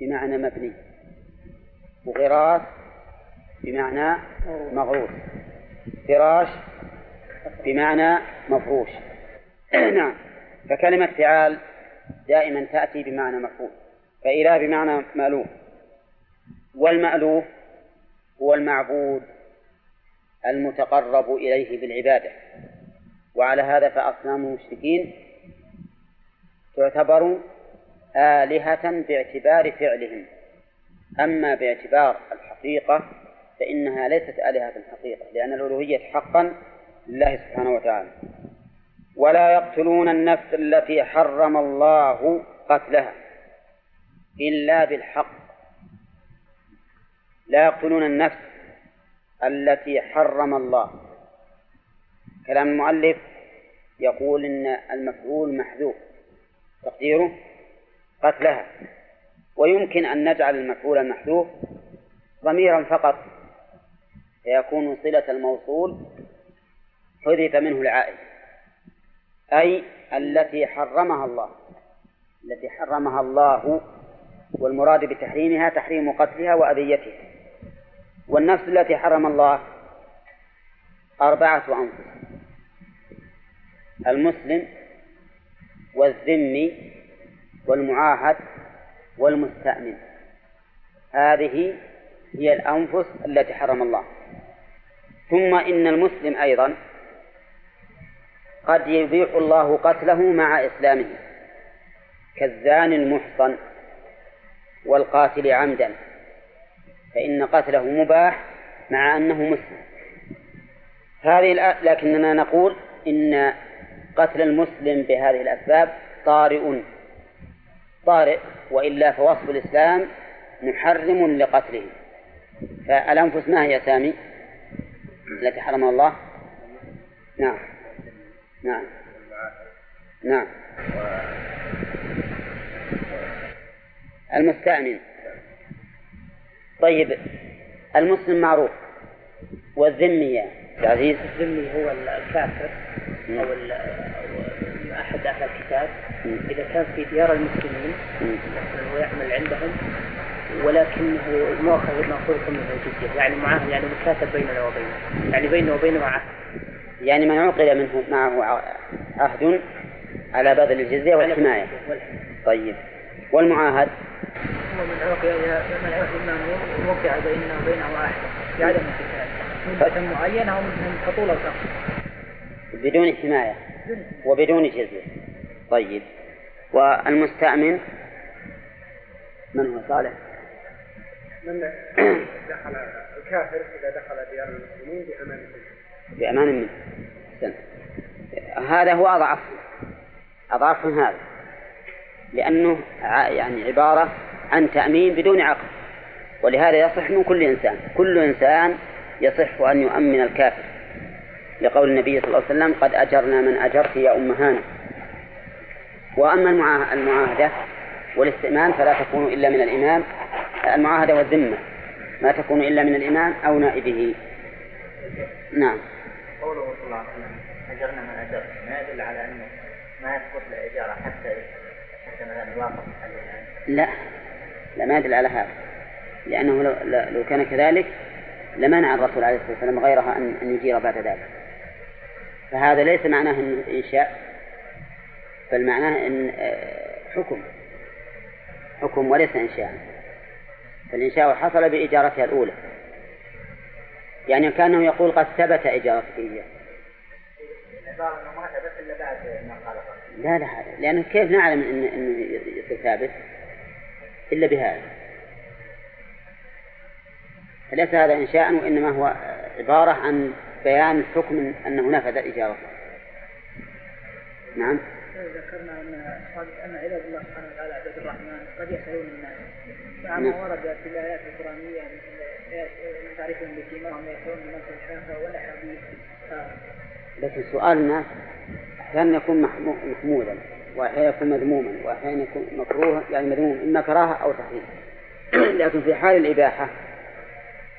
بمعنى مبني وغراس بمعنى مغروس فراش بمعنى مفروش. نعم فكلمة فعال دائما تأتي بمعنى مفعول فإله بمعنى مألوف. والمألوف هو المعبود المتقرب إليه بالعبادة وعلى هذا فأصنام المشركين تعتبر آلهة باعتبار فعلهم. أما باعتبار الحقيقة فإنها ليست آلهة الحقيقة لأن الألوهية حقا لله سبحانه وتعالى. ولا يقتلون النفس التي حرم الله قتلها إلا بالحق. لا يقتلون النفس التي حرم الله. كلام المؤلف يقول إن المفعول محذوف. تقديره؟ قتلها ويمكن أن نجعل المفعول المحذوف ضميرا فقط. فيكون صلة الموصول حذف منه العائد. أي التي حرمها الله. التي حرمها الله والمراد بتحريمها تحريم قتلها وأذيتها. والنفس التي حرم الله أربعة أنفس. المسلم والذمي والمعاهد والمستأمن. هذه هي الأنفس التي حرم الله. ثم إن المسلم أيضا قد يبيح الله قتله مع إسلامه. كالزاني المحصن والقاتل عمدا. فإن قتله مباح مع أنه مسلم. هذه لكننا نقول إن قتل المسلم بهذه الأسباب طارئ. طارئ وإلا فوصف الإسلام محرم لقتله. فالأنفس ما هي سامي؟ التي حرمها الله؟ نعم. نعم. نعم. المستأمن. طيب المسلم معروف. والذمي يا عزيز. الذمي هو الكافر أو أحد أهل الكتاب. إذا كان في ديار المسلمين مثلا ويعمل عندهم ولكنه مؤخذ مأخوذ منه الجزية يعني معاه يعني مكاتب بيننا وبينه. يعني بينه وبينه عهد يعني من عقد منه معه عهد على بذل الجزية والحماية. طيب. والمعاهد؟ هو من عقد من عقد وقع بيننا وبينه عهد بعدم القتال مدة معينة أو كطول القصر. بدون حماية. وبدون جزية. طيب. والمستأمن من هو؟ صالح؟ من دخل الكافر إذا دخل ديار المسلمين بأمان منه. بأمان منه. هذا هو أضعف. أضعف هذا. لأنه يعني عبارة عن تأمين بدون عقد ولهذا يصح من كل إنسان. كل إنسان يصح أن يؤمن الكافر. لقول النبي صلى الله عليه وسلم قد أجرنا من أجرت يا أم هانة وأما المعاهدة والاستئمان فلا تكون إلا من الإمام المعاهدة والذمة ما تكون إلا من الإمام أو نائبه. نعم. قوله صلى الله عليه وسلم أجرنا من أجر ما يدل على أنه ما يسقط الإجارة حتى حتى مثلا يوافق لا. لا ما يدل على هذا. لأنه لو, لو كان كذلك لمنع الرسول عليه الصلاة والسلام غيرها أن يجير بعد ذلك. فهذا ليس معناه أنه إنشاء بل معناه أن آه، حكم. حكم وليس إنشاء. فالإنشاء حصل بإجارتها الأولى. يعني كأنه يقول قد ثبت إجارتك إياه لا لا لأنه كيف نعلم إن إنه يصير ثابت؟ إلا بهذا. فليس هذا إنشاء وإنما هو عبارة عن بيان الحكم أنه نفذ إجارته نعم. ذكرنا أن أن عباد الله سبحانه وتعالى عباد الرحمن قد يسالون الناس. فما ورد في الايات القرانيه مثل تعرفهم بسيماهم يسالون الناس الحافه والأحاديث. لكن سؤال الناس أحيانا يكون محمودا وأحيانا يكون مذموما وأحيانا يكون مكروها يعني مذموم إما كراهة أو تحريم. لكن في حال الإباحة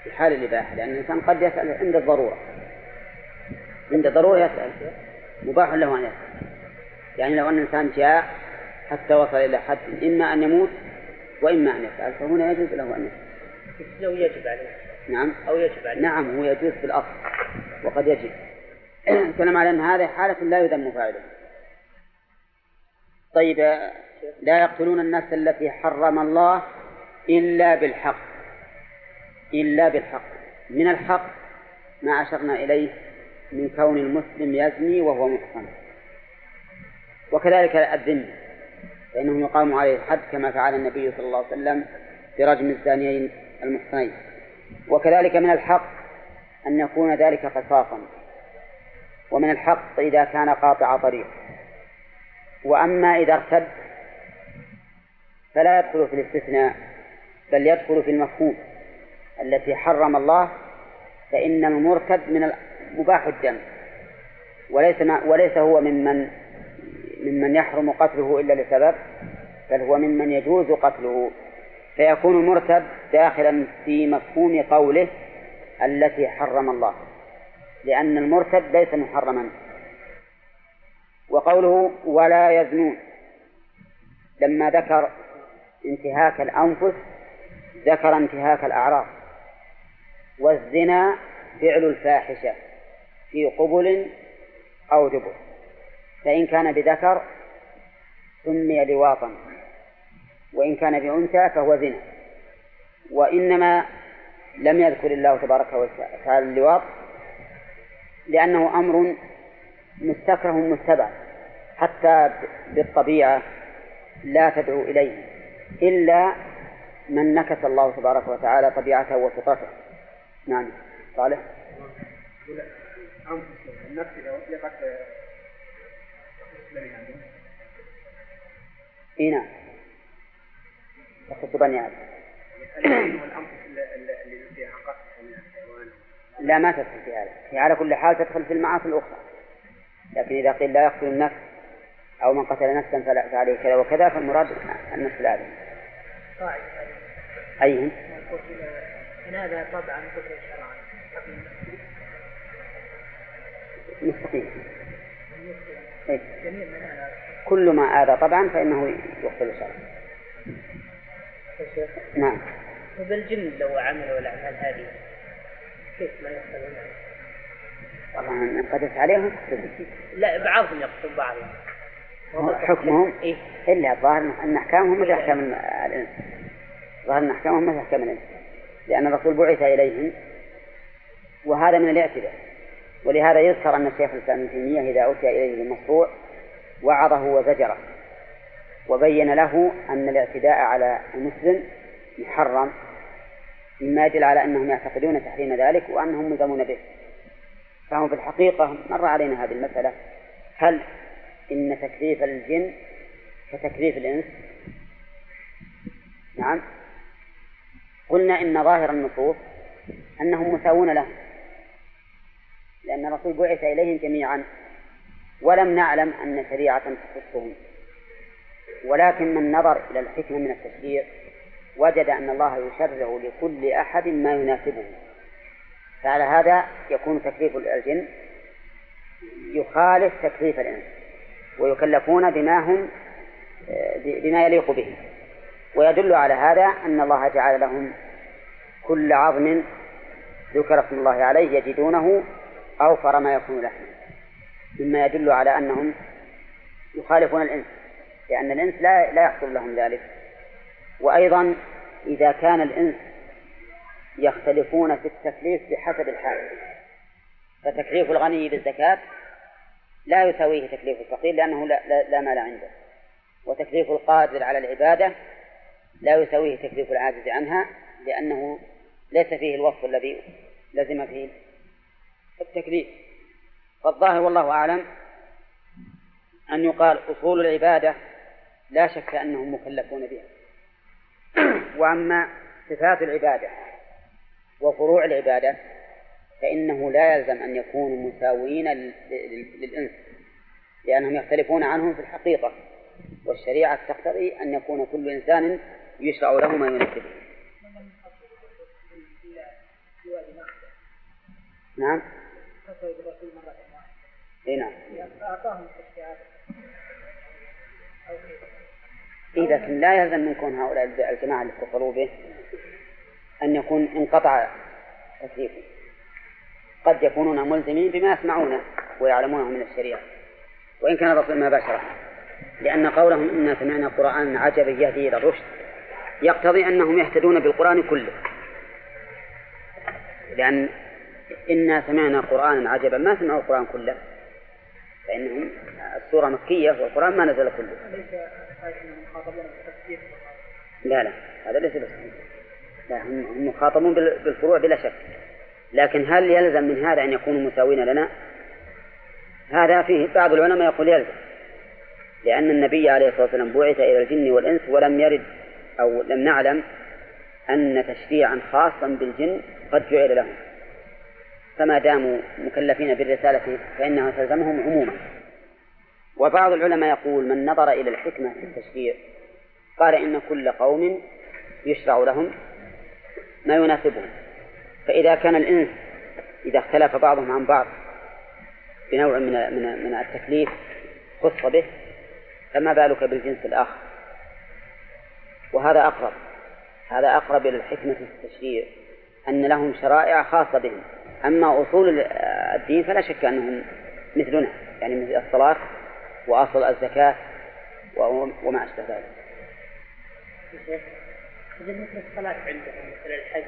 في حال الإباحة لأن الإنسان قد يسأل عند الضرورة. عند الضروره يسأل. مباح له أن يسأل. يعني لو أن الإنسان جاء حتى وصل إلى حد إما أن يموت وإما أن يفعل فهنا يجوز له أن يفعل لو يجب عليه. نعم. أو يجب عليه. نعم هو يجوز في الأصل. وقد يجب. كلام على أن هذه حالة لا يذم فاعله. طيب لا يقتلون النفس التي حرم الله إلا بالحق. إلا بالحق. من الحق ما أشرنا إليه من كون المسلم يزني وهو محصن وكذلك الذم فإنه يقام عليه الحد كما فعل النبي صلى الله عليه وسلم برجم الزانيين المحصنين. وكذلك من الحق أن يكون ذلك قصاصا. ومن الحق إذا كان قاطع طريق. وأما إذا ارتد فلا يدخل في الاستثناء بل يدخل في المفهوم التي حرم الله فإن المرتد من مباح الدم. وليس ما وليس هو ممن ممن يحرم قتله إلا لسبب بل هو ممن يجوز قتله. فيكون المرتد داخلا في مفهوم قوله التي حرم الله لأن المرتد ليس محرما. وقوله ولا يزنون لما ذكر انتهاك الأنفس ذكر انتهاك الأعراض. والزنا فعل الفاحشة. في قبل أو دبر. فإن كان بذكر سمي لواطا وإن كان بأنثى فهو زنا. وإنما لم يذكر الله تبارك وتعالى اللواط لأنه أمر مستكره متبع حتى بالطبيعة لا تدعو إليه إلا من نكس الله تبارك وتعالى طبيعته وفطرته. نعم. صالح؟ النفس إذا أطلقت اي نعم. يخص بني آدم لا ما تدخل في هذا. هي على كل حال تدخل في المعاصي الأخرى. لكن إذا قيل لا يقتل النفس أو من قتل نفسا فعليه كذا وكذا فالمراد النفس الآدمي أيهم؟ إن هذا طبعا كفر شرعا. مستقيم. إيه؟ كل ما آذى طبعا فإنه يقتل شرعا نعم. وبالجن لو عملوا الأعمال هذه كيف ما يقتلون طبعا قدرت عليهم لا بعضهم يقتل بعضهم. حكمهم؟ إيه؟ إلا الظاهر أن أحكامهم مثل أحكام الإنس ظاهر أن أحكامهم مثل أحكام الإنس لأن الرسول بعث إليهم وهذا من الاعتداء. ولهذا يذكر أن الشيخ الإسلام ابن تيمية إذا أتي إليه بالمشروع وعظه وزجره وبين له أن الاعتداء على المسلم محرم مما يدل على أنهم يعتقدون تحريم ذلك وأنهم ملزمون به. فهم في الحقيقة مر علينا هذه المسألة. هل إن تكليف الجن كتكليف الإنس؟ نعم. قلنا إن ظاهر النصوص أنهم مساوون لهم. لأن الرسول بعث إليهم جميعا ولم نعلم أن شريعة تخصهم. ولكن من نظر إلى الحكمة من التشريع وجد أن الله يشرع لكل أحد ما يناسبه. فعلى هذا يكون تكليف الجن يخالف تكليف الإنس ويكلفون بما هم بما يليق به. ويدل على هذا أن الله جعل لهم كل عظم ذكر اسم الله عليه يجدونه أوفر ما يكون لحما مما يدل على أنهم يخالفون الإنس لأن الإنس لا لا يحصل لهم ذلك. وأيضا إذا كان الإنس يختلفون في التكليف بحسب الحال. فتكليف الغني بالزكاة لا يساويه تكليف الفقير لأنه لا, لا, لا مال عنده. وتكليف القادر على العبادة لا يساويه تكليف العاجز عنها لأنه ليس فيه الوصف الذي لزم فيه التكليف فالظاهر والله أعلم أن يقال أصول العبادة لا شك أنهم مكلفون بها. وأما صفات العبادة وفروع العبادة فإنه لا يلزم أن يكونوا مساوين للإنس لأنهم يختلفون عنهم في الحقيقة والشريعة تقتضي أن يكون كل إنسان يشرع له ما يناسبه. نعم. إي نعم. أعطاهم إيه لكن لا يلزم من كون هؤلاء الجماعة اللي اتصلوا به أن يكون انقطع تكليفه قد يكونون ملزمين بما يسمعونه ويعلمونه من الشريعة. وإن كان الرسول ما باشره لأن قولهم إنا سمعنا قرآنا عجبا يهدي إلى الرشد يقتضي أنهم يهتدون بالقرآن كله. لأن إنا سمعنا قرآنا عجبا ما سمعوا القرآن كله فإنهم السورة مكية والقرآن ما نزل كله. لا لا هذا ليس بس لا هم مخاطبون بالفروع بلا شك. لكن هل يلزم من هذا أن يكونوا مساوين لنا؟ هذا فيه بعض العلماء يقول يلزم لأن النبي عليه الصلاة والسلام بعث إلى الجن والإنس ولم يرد أو لم نعلم أن تشريعا خاصا بالجن قد جعل لهم. فما داموا مكلفين بالرسالة فإنها تلزمهم عموما. وبعض العلماء يقول من نظر إلى الحكمة في التشريع قال إن كل قوم يشرع لهم ما يناسبهم. فإذا كان الإنس إذا اختلف بعضهم عن بعض بنوع من من من التكليف خص به فما بالك بالجنس الآخر؟ وهذا أقرب هذا أقرب إلى الحكمة في التشريع أن لهم شرائع خاصة بهم. أما أصول الدين فلا شك أنهم مثلنا يعني مثل الصلاة وأصل الزكاة وما أشبه ذلك. إذا مثل الصلاة عندهم مثل الحج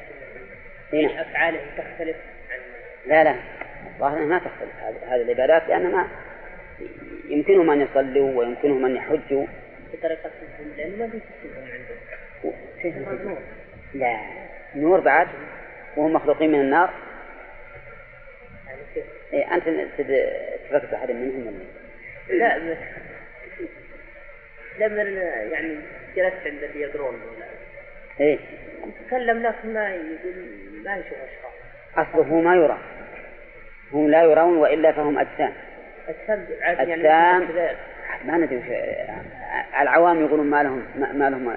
هنا. أفعالهم تختلف عن لا لا الظاهر ما تختلف هذه العبادات لأن ما يمكنهم أن يصلوا ويمكنهم أن يحجوا بطريقتهم لأنه ما في عندهم لا نور بعد وهم مخلوقين من النار يعني؟ إيه أنت اتفقت أحد منهم ولا؟ لا بس لما يعني جلست عند اللي يقرون ولا إيه. تكلم لكن ما يقول ما يشوف أشخاص. أصله ما يرى. هم لا يرون وإلا فهم أجسام. عاد يعني كذلك. ما ندري وش العوام يقولون ما لهم ما لهم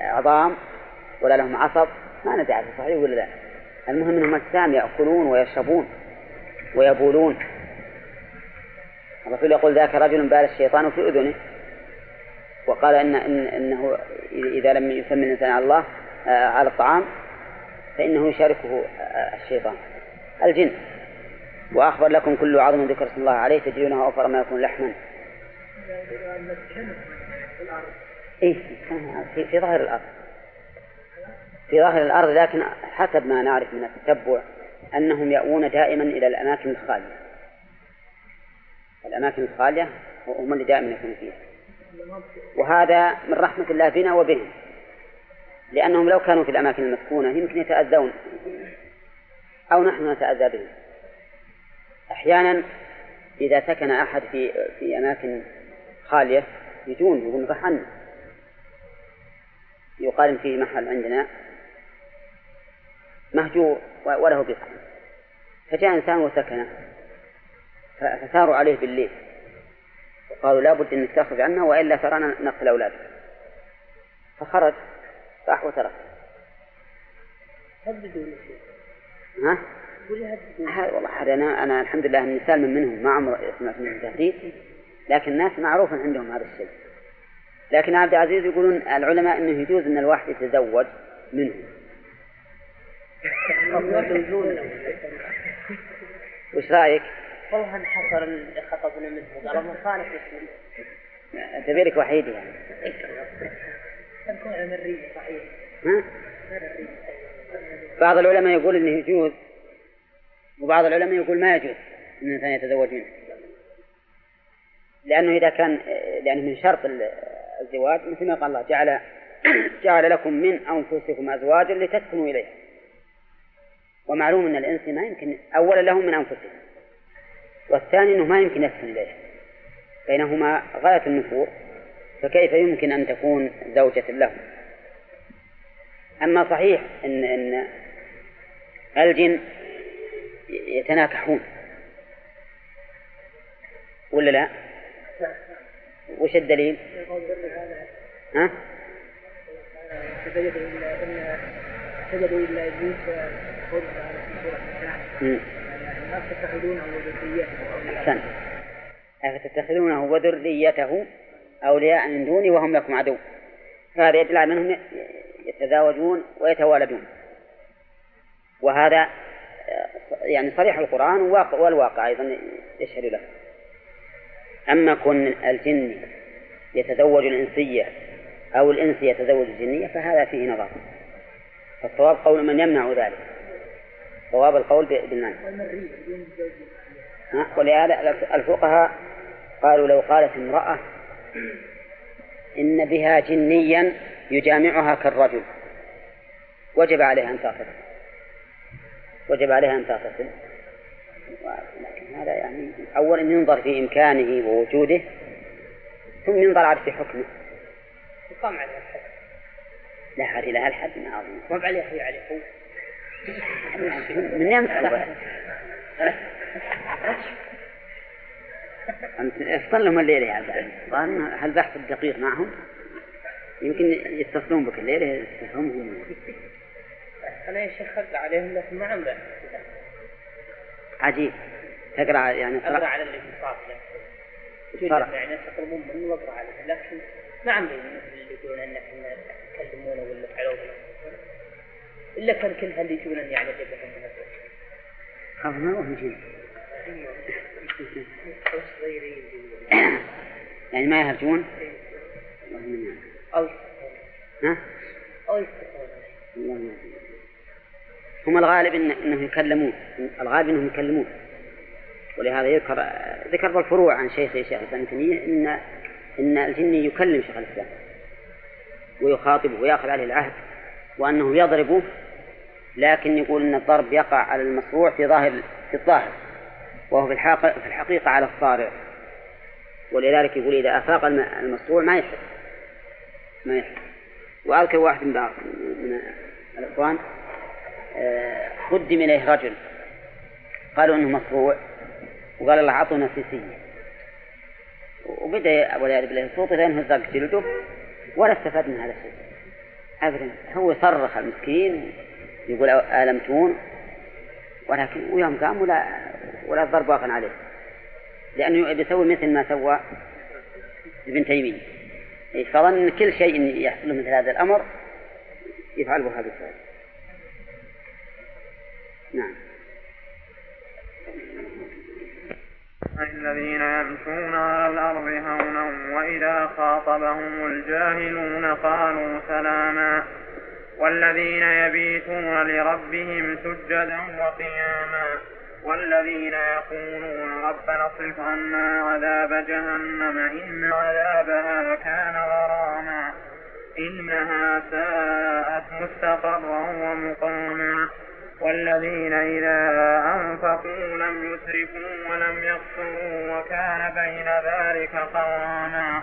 عظام ولا لهم عصب. ما ندري صحيح ولا لا. المهم إنهم أجسام يأكلون ويشربون. ويبولون. الرسول يقول ذاك رجل بال الشيطان في أذنه وقال ان إن إنه إذا لم يسمي الإنسان على الله آه، على الطعام فإنه يشاركه آه، الشيطان الجن. وأخبر لكم كل عظم ذكر اسم الله عليه تجدونه أوفر ما يكون لحما. إيه في, في ظاهر الأرض. في ظاهر الأرض لكن حسب ما نعرف من التتبع. أنهم يأوون دائما إلى الأماكن الخالية. الأماكن الخالية هم اللي دائما يكونوا فيها. وهذا من رحمة الله بنا وبهم. لأنهم لو كانوا في الأماكن المسكونة يمكن يتأذون. أو نحن نتأذى بهم. أحيانا إذا سكن أحد في في أماكن خالية يجون يقول فحن يقال إن فيه محل عندنا مهجور وله بيت. فجاء إنسان وسكنه فثاروا عليه بالليل. وقالوا لابد أنك تخرج عنا وإلا ترانا نقتل أولادك فخرج راح وترك. هددوا ها؟ هذا والله هذا أنا أنا الحمد لله إني سالم منهم ما عمر سمعت منهم تهديد لكن الناس معروف عندهم هذا الشيء. لكن عبد العزيز يقولون العلماء إنه يجوز إن الواحد يتزوج منه وش رأيك؟ والله انحصر اللي خطبنا قالوا من صالح يسلم. تبي لك وحيد يعني. تكون مرية صحيح ها؟ بعض العلماء يقول إنه يجوز وبعض العلماء يقول ما يجوز إن الإنسان يتزوج منه. لأنه إذا كان لأنه من شرط الزواج مثل ما قال الله جعل جعل لكم من أنفسكم أزواجا لتسكنوا اليها ومعلوم أن الإنس ما يمكن أولا لهم من أنفسهم والثاني إنه ما يمكن يسكن اليها بينهما غاية النفور فكيف يمكن أن تكون زوجة له أما صحيح إن إن الجن يتناكحون ولا لا؟ وش الدليل؟ ها؟ سجدوا إلا إبليس أحسن أفتتخذونه وذريته أولياء من دوني وهم لكم عدو. فهذا يدل على أنهم يتزاوجون ويتوالدون. وهذا يعني صريح القرآن والواقع أيضا يشهد له. أما كون الجن يتزوج الإنسية أو الإنس يتزوج الجنية فهذا فيه نظر. فالصواب قول من يمنع ذلك. صواب القول بالمنع. ولهذا الفقهاء قالوا لو قالت امرأة إن بها جنيا يجامعها كالرجل وجب عليها أن تغتسل وجب عليها أن تغتسل لكن هذا يعني أولا ينظر في إمكانه ووجوده ثم ينظر على في حكمه. يقام عليها الحد لا حد لها الحد ما أظن. عليها هي عليه من يمسح أنت افطر لهم الليلة يا عبد هل بحث الدقيق معهم؟ يمكن يتصلون بك الليلة يستفهمهم أنا يا شيخ أقرأ عليهم لكن ما عم عجيب. تقرأ يعني أقرأ على اللي في يعني تطلبون مني وأقرأ عليهم لكن ما عم اللي يقولون أن إحنا تكلمونا ولا فعلوا إلا كان كل اللي يجون يعني جبههم من خاف ما هو جن يعني ما يهرجون؟ أو. ها؟ أو. هم الغالب إن إنهم يكلمون. الغالب إنهم يكلمون. ولهذا يذكر ذكر بالفروع عن شيخ شيخ الاسلام تيميه ان إن الجني يكلم شيخ الإسلام. ويخاطبه ويأخذ عليه العهد. وأنه يضربه لكن يقول إن الضرب يقع على المصروع في ظاهر في الظاهر وهو في الحقيقة في الحقيقة على الصارع. ولذلك يقول إذا أفاق المصروع ما يحس ما يحس وأذكر واحد من من الإخوان قدم إليه رجل. قالوا إنه مصروع. وقال الله أعطونا سيسية. وبدأ والعياذ بالله صوته لأنه هزق جلده ولا استفاد من هذا الشيء. أبدا هو صرخ المسكين. يقول آلمتون ولكن ويوم قام ولا ولا ضرب واقع عليه. لأنه بيسوي مثل ما سوى ابن تيمية. فظن كل شيء يحصل مثل هذا الأمر يفعله هذا الشيء نعم. الذين يمشون على الأرض هونا وإذا خاطبهم الجاهلون قالوا سلاما. والذين يبيتون لربهم سجدا وقياما والذين يقولون ربنا اصرف عنا عذاب جهنم إن عذابها كان غراما إنها ساءت مستقرا ومقاما والذين إذا أنفقوا لم يسرفوا ولم يقصروا وكان بين ذلك قواما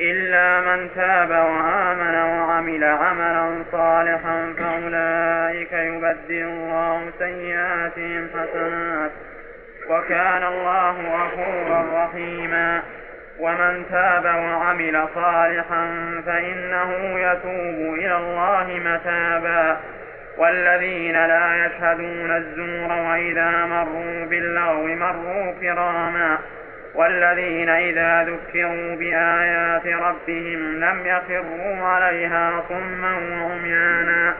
إلا من تاب وآمن وعمل عملا صالحا فأولئك يبدل الله سيئاتهم حسنات وكان الله غفورا رحيما. ومن تاب وعمل صالحا فإنه يتوب إلى الله متابا. والذين لا يشهدون الزور وإذا مروا باللغو مروا كراما. والذين إذا ذكروا بآيات ربهم لم يخروا عليها صما وعميانا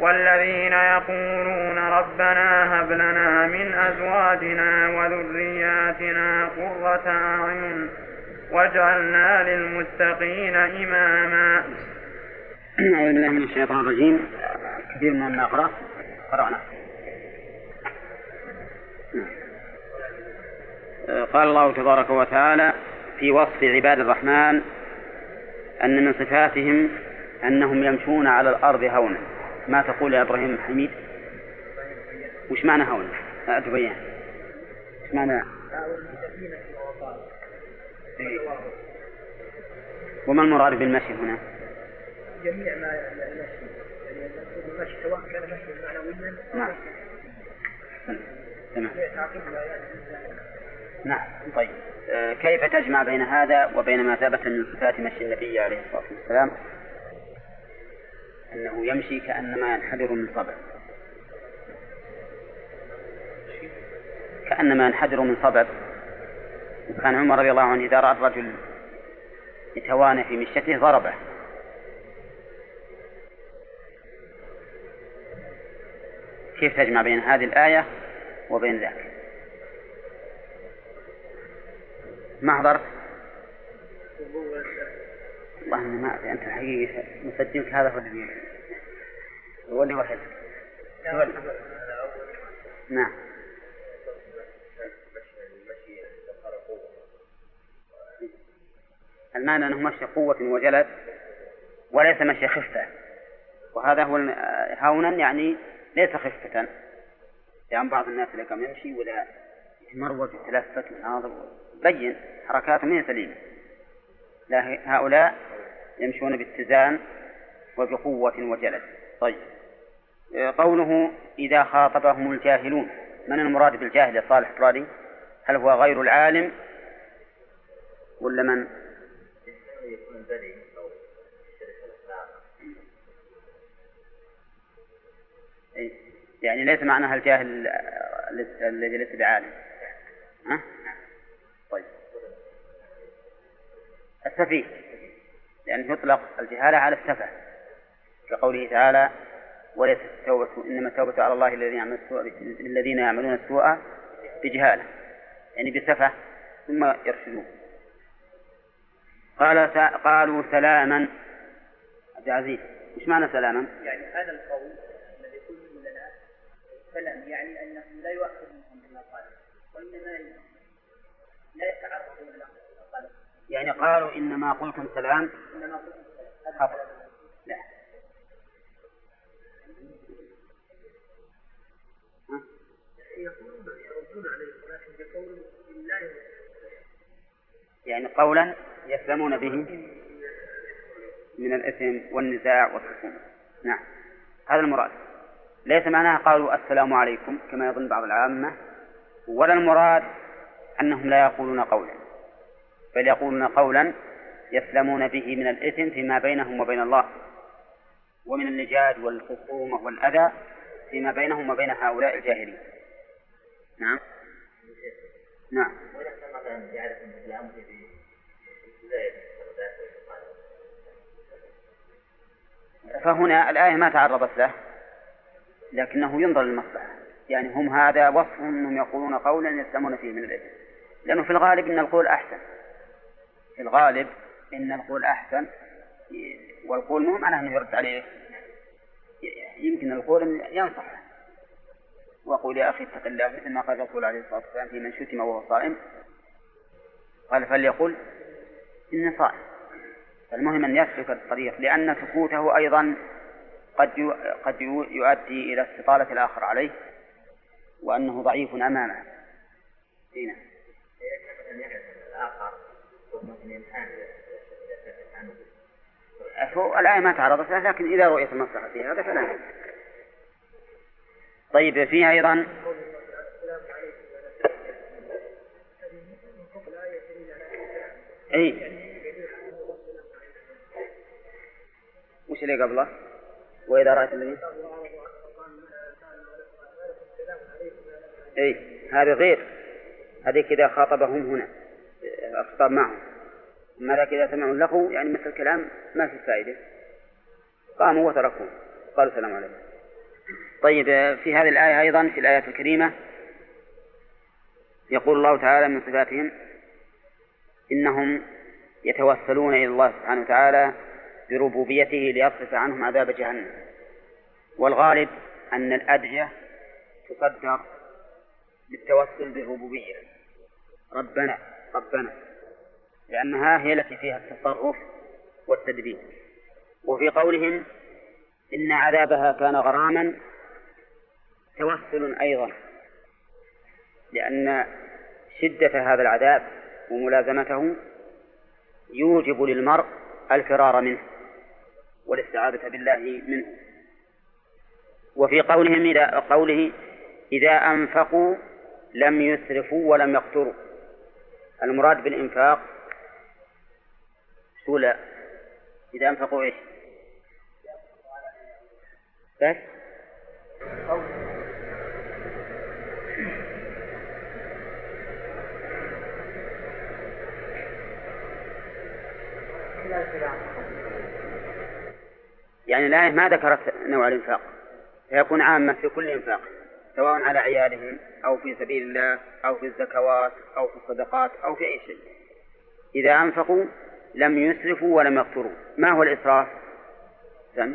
والذين يقولون ربنا هب لنا من أزواجنا وذرياتنا قرة أعين واجعلنا للمتقين إماما. أعوذ بالله من الشيطان الرجيم. كثير من نقرأ قرأنا. قال الله تبارك وتعالى في وصف عباد الرحمن أن من صفاتهم أنهم يمشون على الأرض هونا. ما تقول يا إبراهيم حميد وش معنى هونا تبين. وش معنى؟ وما المراد بالمشي هنا؟ جميع ما المشي. يعني المشي سواء كان مشي معنويا نعم. تمام. نعم. طيب. آه، كيف تجمع بين هذا وبين ما ثبت من صفات مشي النبي عليه الصلاة والسلام؟ أنه يمشي كأنما ينحدر من صبر. كأنما ينحدر من صبر. وكان عمر رضي الله عنه إذا رأى الرجل يتوانى في مشيته ضربه. كيف تجمع بين هذه الآية وبين ذاك؟ ما حضرت والله ما أدري أنت الحقيقة مسجلك هذا هو اللي هو اللي. وحد نعم. المعنى أنه مشي قوة وجلد وليس مشي خفة. وهذا هو هونا يعني ليس خفة. يعني بعض الناس اللي كان يمشي ولا يتمرد ويتلفت ويناظر بين حركاته من سليمة. لا هؤلاء يمشون باتزان وبقوة وجلد. طيب. قوله إذا خاطبهم الجاهلون من المراد بالجاهل يا صالح فرادي هل هو غير العالم؟ ولا من؟ يعني ليس معناها الجاهل الذي ليس بعالم. ها؟ السفيه. لأنه يطلق الجهالة على السفة كقوله تعالى وليس التوبة إنما التوبة على الله الذين يعملون السوء الذين يعملون السوء بجهالة. يعني بسفة ثم يرشدون. قال قالوا سلاما. عبد العزيز إيش معنى سلاما؟ يعني هذا القول الذي قلت لنا سلام يعني أنه لا يؤخذ منهم بما قال وإنما لا يتعرض إلى يعني قالوا إنما قلتم سلام. سلام لا. يقولون يردون بقول بالله يعني قولا يسلمون به من الإثم والنزاع والخصومة نعم. هذا المراد. ليس معناها قالوا السلام عليكم كما يظن بعض العامة ولا المراد أنهم لا يقولون قولا. بل يقولون قولا يسلمون به من الإثم فيما بينهم وبين الله ومن اللجاج والخصومة والأذى فيما بينهم وبين هؤلاء الجاهلين. نعم. نعم. فهنا الآية ما تعرضت له لكنه ينظر للمصلحة. يعني هم هذا وصفهم أنهم يقولون قولا يسلمون فيه من الإثم. لأنه في الغالب أن القول أحسن. في الغالب أن القول أحسن والقول مو معناه أنه يرد عليه. يمكن القول ينصحه وقول يا أخي اتق الله مثل ما قال الرسول عليه الصلاة والسلام في من شتم وهو صائم. قال فليقل إني صائم. فالمهم أن يسلك الطريق لأن سكوته أيضا قد قد يؤدي إلى استطالة الآخر عليه وأنه ضعيف أمامه. هنا. الآية ما تعرضت له لكن إذا رؤيت المصلحة في هذا فلا طيب فيها أيضا؟ أي وش اللي قبله؟ وإذا رأيت الذين أي هذه غير. هذه إذا خاطبهم هنا الخطاب معهم. أما ذاك إذا سمعوا له يعني مثل الكلام ما في فائدة. قاموا وتركوه. قالوا السلام عليكم. طيب في هذه الآية أيضا في الآيات الكريمة يقول الله تعالى من صفاتهم إنهم يتوسلون إلى الله سبحانه وتعالى بربوبيته ليصرف عنهم عذاب جهنم. والغالب أن الأدعية تصدر بالتوسل بالربوبية. ربنا ربنا. لأنها هي التي فيها التصرف والتدبير. وفي قولهم إن عذابها كان غراما توسل أيضا لأن شدة هذا العذاب وملازمته يوجب للمرء الفرار منه والاستعاذة بالله منه. وفي قولهم إذا قوله إذا أنفقوا لم يسرفوا ولم يقتروا. المراد بالإنفاق سولا إذا أنفقوا إيش؟ بس. يعني الآية ما ذكرت نوع الإنفاق فيكون عامة في كل إنفاق سواء على عيالهم أو في سبيل الله أو في الزكوات أو في الصدقات أو في أي شيء. إذا أنفقوا لم يسرفوا ولم يقتروا. ما هو الإسراف؟ سم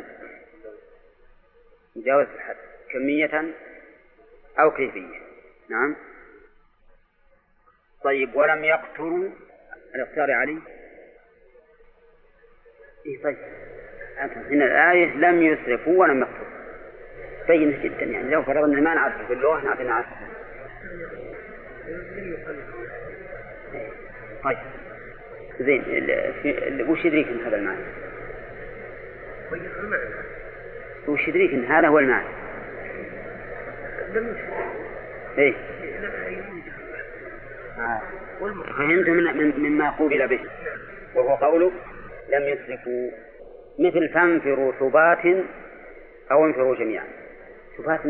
مجاوزة الحد. كمية أو كيفية. نعم. طيب ولم يقتروا. الاختيار علي. إيه طيب. هنا الآية لم يسرفوا ولم يقتروا. بينة جدا يعني. لو فرضنا ما نعرفه في اللغة نعرف نعرفه طيب. زين وش يدريك إن هذا المعنى؟ وش يدريك إن هذا هو المعنى؟ إيه آه. فهمت من مما قوبل به وهو قوله لم يسرفوا مثل فانفروا ثبات أو انفروا جميعا ثبات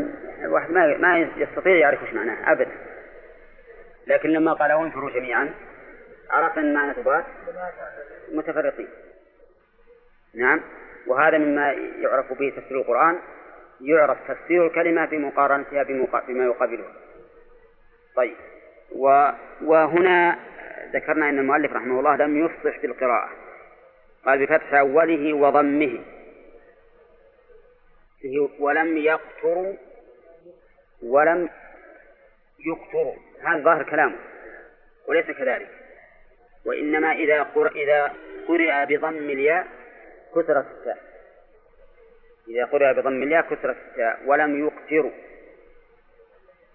الواحد ما ما يستطيع يعرف إيش معناه أبدا لكن لما قال انفروا جميعا عرف أن معنى ثبات متفرقين. نعم؟ وهذا مما يعرف به تفسير القرآن يعرف تفسير الكلمة بمقارنتها بما يقابلها. طيب. وهنا ذكرنا أن المؤلف رحمه الله لم يفصح في القراءة. قال بفتح أوله وضمه. ولم يقتروا ولم يقتروا. هذا ظاهر كلامه وليس كذلك. وإنما إذا قرئ إذا قرئ بضم الياء كثرت التاء إذا قرئ بضم الياء كثرت التاء ولم يقتروا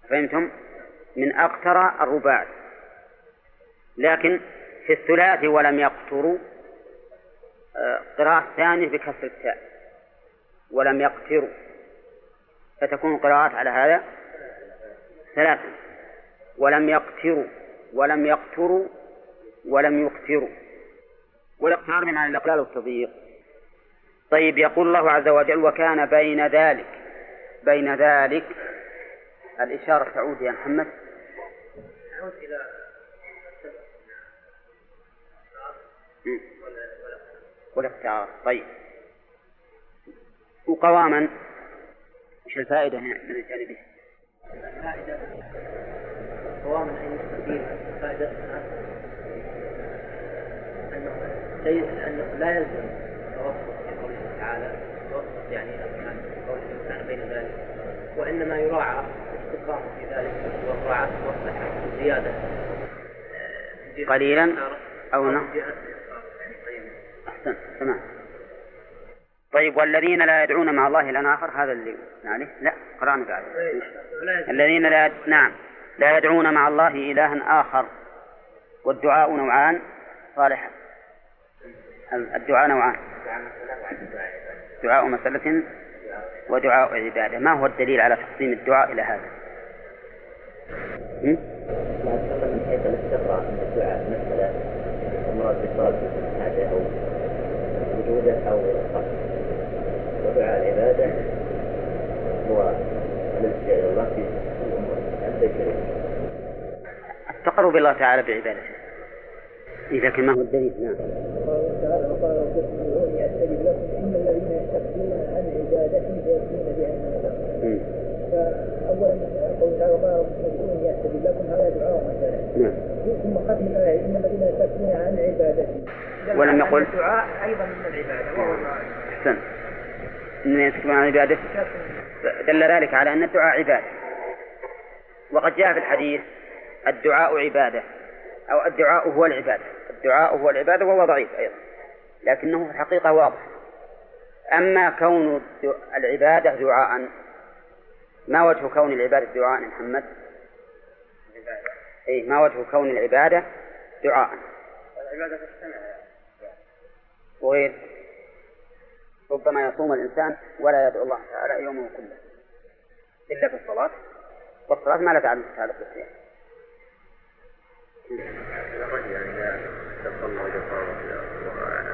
فهمتم؟ من أقتر الرباعي لكن في الثلاثي ولم يقتروا آه، قراءة ثانية بكسر التاء. ولم يقتروا فتكون القراءات على هذا ثلاثة. ولم يقتروا ولم يقتروا ولم يقتروا والاقترار بمعنى الإقلال والتضييق. طيب يقول الله عز وجل وكان بين ذلك بين ذلك الإشارة تعود يا محمد. تعود إلى والاختيار طيب. وقواما وش الفائدة من الجانب؟ الفائدة قواما أي تقدير فائدتها أنه لا يلزم توسط في قوله تعالى توسط يعني قوله كان بين ذلك وإنما يراعى الاستقامة في ذلك ومراعاة المصلحة زيادة. قليلا أو نقص أحسن تمام. طيب والذين لا يدعون مع الله إلى آخر هذا اللي عليه لا قرأنا بعد الذين لا نعم. لا يدعون مع الله إلها آخر والدعاء نوعان صالح الدعاء نوعان. دعاء مسألة ودعاء عبادة. ما هو الدليل على تقسيم الدعاء إلى هذا؟ ودعاء العبادة هو الالتجاء إلى الله في الأمور التقرب الله تعالى بعبادته. إذا كان ما هو الدليل؟ نعم قال تعالى وقال ربكم ادعوني استجب لكم ان الذين يستكبرون عن عبادتي سيكون جهنم فاولا قول تعالى وقال ربكم ادعوني نعم. ثم ختم الايه ان الذين يستكبرون عن عبادتي ولم يقل الدعاء أيضا من العباده وهو أحسن. ان يستكبرون عن عبادته دل ذلك على أن الدعاء عبادة. وقد جاء في الحديث الدعاء عبادة أو الدعاء هو العبادة. الدعاء هو العبادة وهو ضعيف أيضا لكنه في الحقيقة واضح. أما كون العبادة دعاء ما وجه كون العبادة دعاء محمد؟ أي ما وجه كون العبادة دعاء؟ العبادة تجتمع وغير ربما يصوم الإنسان ولا يدعو الله تعالى يومه كله. إلا في الصلاة؟ والصلاة ما لها تعلق بالصيام. الرجل يعني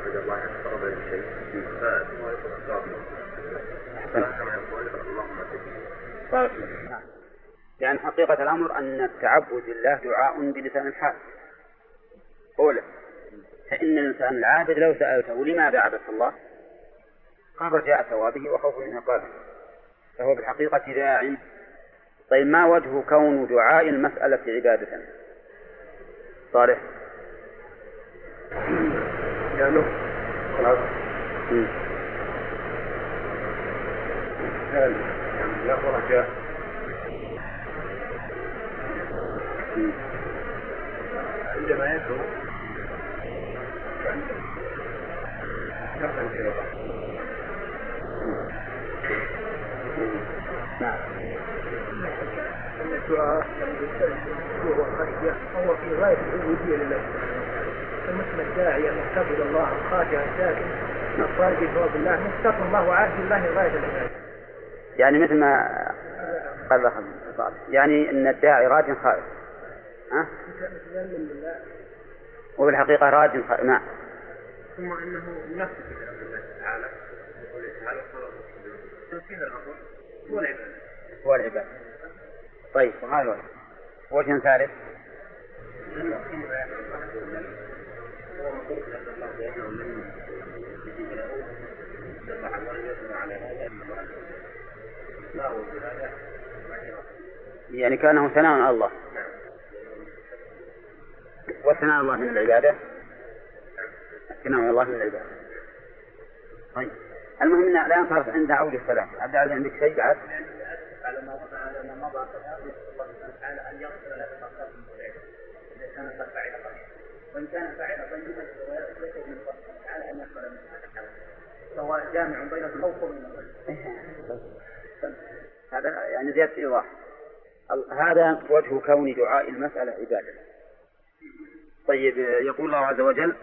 وعبد الله شيء فهو يقول اللهم لأن حقيقة الأمر أن التعبد لله دعاء بلسان الحال. أولا فإن الإنسان العابد لو سألته لماذا عبدت الله؟ قال رجاء ثوابه وخوف من عقابه. فهو بالحقيقة داع. طيب ما وجه كون دعاء المسألة عبادة؟ صالح. لأنه خلاص. يعني له رجاء عندما يدعو يرفع إلى نعم الدعاء هو خشية هو في غاية العبودية لله فمثل الداعية محتفظ الله الخاشع الساكن الطالب بثواب الله مستقر الله وعاد الله غاية العبادة يعني مثل ما قال يعني أن الداعي راج خائف. ها؟ وبالحقيقة راج نعم ثم إنه ينفذ تعالى هو العباده هو العبادة طيب وهذا وجه وجه ثالث؟ يعني كأنه ثناء على الله. والثناء على الله من العبادة. على الله من العبادة. طيب. المهم إن الآن صارت عند عود السلام. عبد العزيز عندك شيء بعد؟ على ما على ما مضى تعالى أن يغفر قبل إذا كان قد فعل وإن كان فعل طيبا ليس من الله تعالى أن يغفر منه فهو جامع بين الخوف هذا يعني زيادة إيضاح. هذا وجه كون دعاء المسألة عبادة. طيب يقول الله عز وجل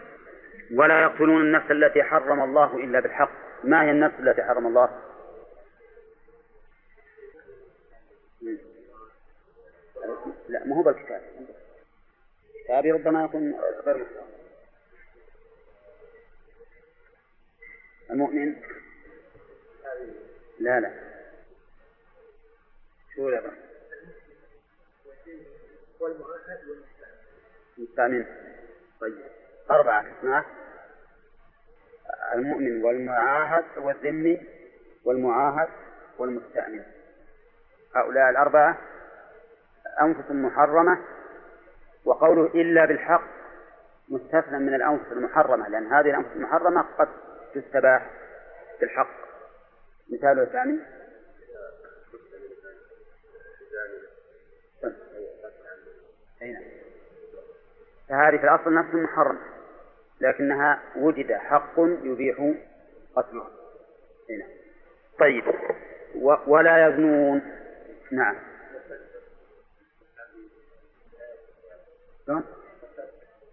ولا يقتلون النفس التي حرم الله إلا بالحق. ما هي النفس التي حرم الله؟ لا ما هو بالكتاب. كتابي ربما يكون غير المؤمن؟ لا لا. شو لا والمعاهد المستأمن طيب. أربعة. اسماء المؤمن والمعاهد والذمي والمعاهد والمستأمن. هؤلاء الأربعة أنفس محرمة وقوله إلا بالحق مستثنى من الأنفس المحرمة لأن هذه الأنفس المحرمة قد تستباح بالحق. مثاله الثاني؟ أي نعم. فهذه في الأصل نفس محرمة لكنها وجد حق يبيح قتلها نعم. طيب. و ولا يزنون. نعم؟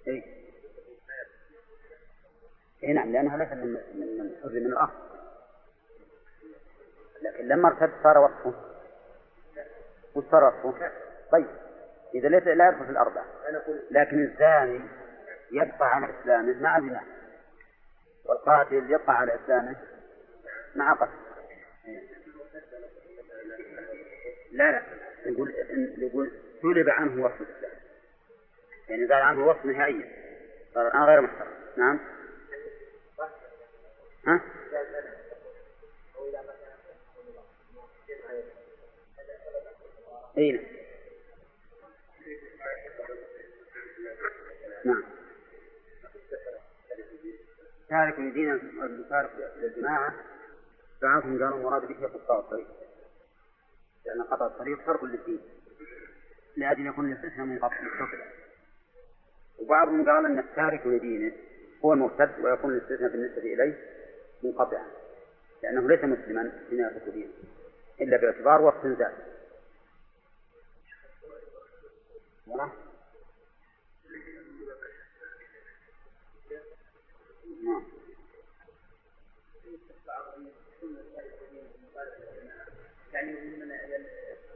اي اي نعم لأنها ليست من من من من الأصل. لكن لما ارتد صار وصفه. وش صار وصفه؟ طيب. إذا ليس لا يدخل في الاربعه لكن الزاني يبقى على إسلامه مع زناه والقاتل يبقى على إسلامه مع قتل. لا لا. يقول يقول سلب عنه وصف الإسلام. يعني زال عنه وصف نهائيا. صار الآن غير محترم. نعم. ها؟ اي نعم. نعم. تارك لدين المفارق للجماعة بعضهم قالوا المراد به قطاع الطريق. لأن قطع الطريق فرق للدين. لأجل يكون الاستثناء منقطع وبعضهم قال أن التارك لدينه هو المرتد ويكون الاستثناء بالنسبة إليه منقطعا. لأنه ليس مسلما حين يترك دينه. إلا باعتبار وقت ذات نعم يعني من قال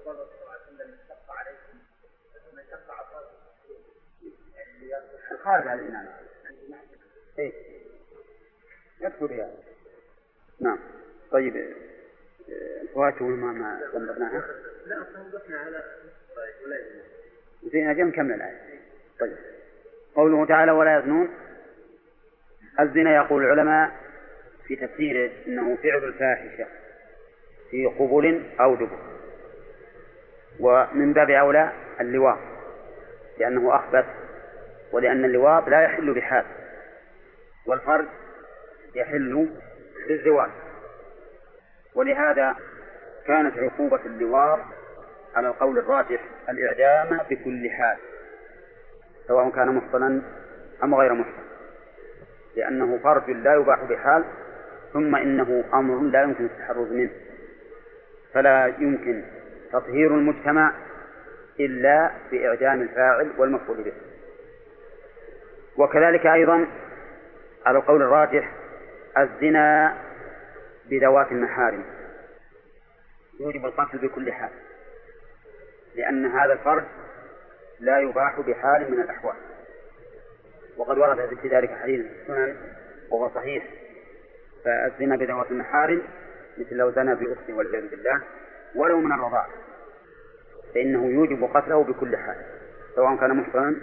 صلى الله شق عليكم من شق عصاه الخارج عن الإمام إيه. يكفر بهذا نعم. طيب. فواته ما ما ضمرناها لا وقفنا على. زين أجل نكمل الآية. طيب. قوله تعالى ولا يزنون. الزنا يقول العلماء في تفسيره إنه فعل الفاحشة في قبل أو دبر. ومن باب أولى اللواط لأنه أخبث ولأن اللواط لا يحل بحال. والفرج يحل بالزواج. ولهذا كانت عقوبة اللواط على القول الراجح الإعدام بكل حال سواء كان محصنا أم غير محصن لأنه فرج لا يباح بحال ثم إنه أمر لا يمكن التحرز منه. فلا يمكن تطهير المجتمع إلا بإعدام الفاعل والمفعول به. وكذلك أيضا على القول الراجح الزنا بذوات المحارم. يوجب القتل بكل حال لأن هذا الفرج لا يباح بحال من الأحوال. وقد ورد في ذلك حديث السنن وهو صحيح. فالزنا بذوات المحارم مثل لو زنى بأخته والعياذ بالله ولو من الرضاعة فإنه يوجب قتله بكل حال سواء كان محصنا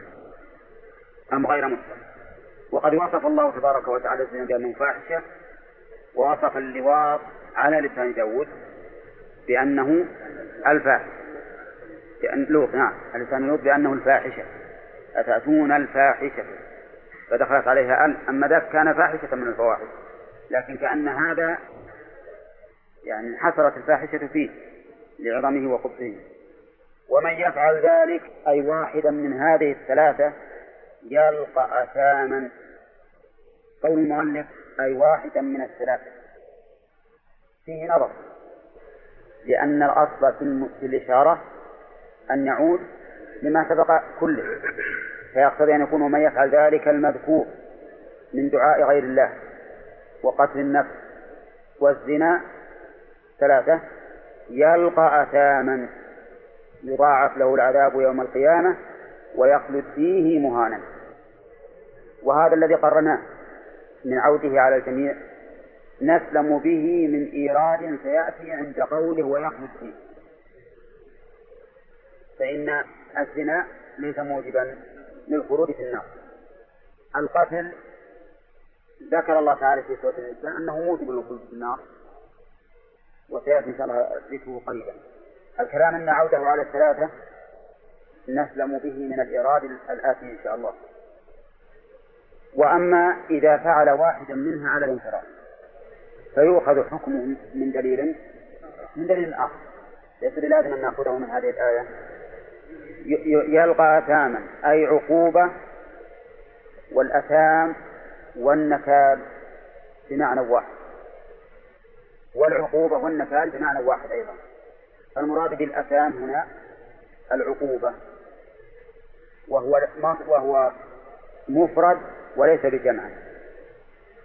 أم غير محصن. وقد وصف الله تبارك وتعالى الزنا بأنه فاحشة ووصف اللواط على لسان داود بأنه الفاحش. لأن لوط نعم لسان لوط بأنه الفاحشة. أتأتون الفاحشة؟ فدخلت عليها ال أما ذاك كان فاحشة من الفواحش لكن كأن هذا يعني حصلت الفاحشة فيه لعظمه وقبحه. ومن يفعل ذلك أي واحدا من هذه الثلاثة يلقى أثاما. قول المؤلف أي واحدا من الثلاثة. فيه نظر. لأن الأصل في الإشارة أن يعود لما سبق كله. فيقتضي أن يكون من يفعل ذلك المذكور من دعاء غير الله وقتل النفس والزنا ثلاثة يلقى أثاما يضاعف له العذاب يوم القيامة ويخلد فيه مهانا. وهذا الذي قرناه من عوده على الجميع نسلم به من إيراد سيأتي عند قوله ويخلد فيه. فإن الزنا ليس موجبا. للخروج في النار. القتل ذكر الله تعالى في سورة الإنسان أنه موجب للخروج في النار وسيأتي إن شاء الله ذكره قريبا. الكلام أن عودة على الثلاثة نسلم به من الإيراد الآتي إن شاء الله. وأما إذا فعل واحدا منها على الانفراد فيؤخذ حكمه من دليل من دليل آخر. ليس بلازم أن نأخذه من هذه الآية. يلقى أثاما أي عقوبة والأثام والنكال بمعنى واحد. والعقوبة والنكال بمعنى واحد أيضا. المراد بالأثام هنا العقوبة وهو وهو مفرد وليس بجمع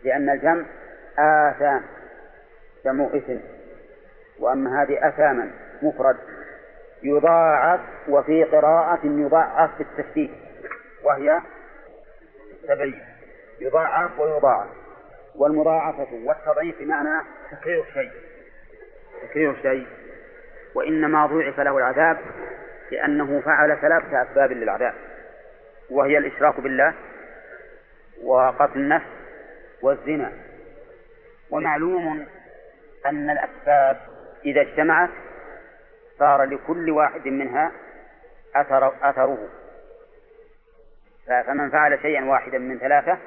لأن الجمع آثام جمع إثم وأما هذه أثاما مفرد. يضاعف وفي قراءة يضاعف بالتشديد وهي سبعية يضاعف ويضاعف والمضاعفة والتضعيف بمعنى تكرير الشيء تكرير الشيء وإنما ضوعف له العذاب لأنه فعل ثلاثة أسباب للعذاب وهي الإشراك بالله وقتل النفس والزنا. ومعلوم أن الأسباب إذا اجتمعت صار لكل واحد منها أثر أثره. فمن فعل شيئا واحدا من ثلاثة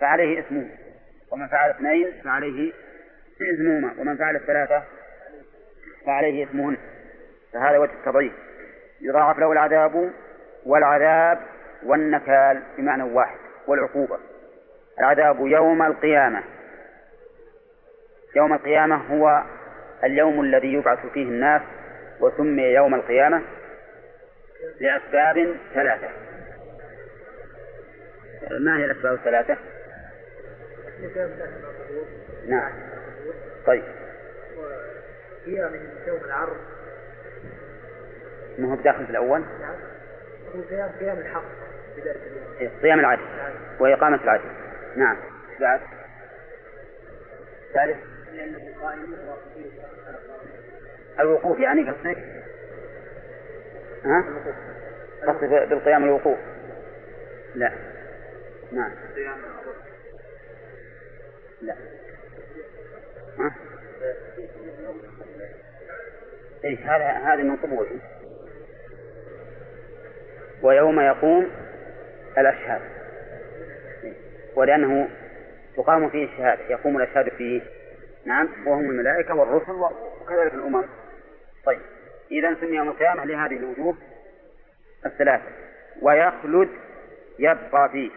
فعليه اسمه ومن فعل اثنين فعليه اسمهما ومن فعل الثلاثة فعليه اسمهن فهذا وجه التضعيف يضاعف له العذاب والعذاب والنكال بمعنى واحد والعقوبة. العذاب يوم القيامة. يوم القيامة هو اليوم الذي يبعث فيه الناس وسمي يوم القيامة لأسباب ثلاثة. ما هي الأسباب الثلاثة؟ نعم. طيب. قيامهم يوم العرض ما هو بداخل في الأول؟ نعم قيام قيام الحق بذلك اليوم صيام العدل. وإقامة العدل نعم بعد؟ ثالث. الوقوف. يعني قصدك ها؟ قصدك بالقيام الوقوف. لا. نعم. لا. ها؟ إيه هذا هذا من قبوله ويوم يقوم الأشهاد. إيه. ولأنه تقام فيه الشهادة يقوم الأشهاد فيه. نعم. وهم الملائكة والرسل وكذلك الأمم. طيب. إذا سمي مسامح لهذه الوجوه الثلاثة. ويخلد يبقى فيه.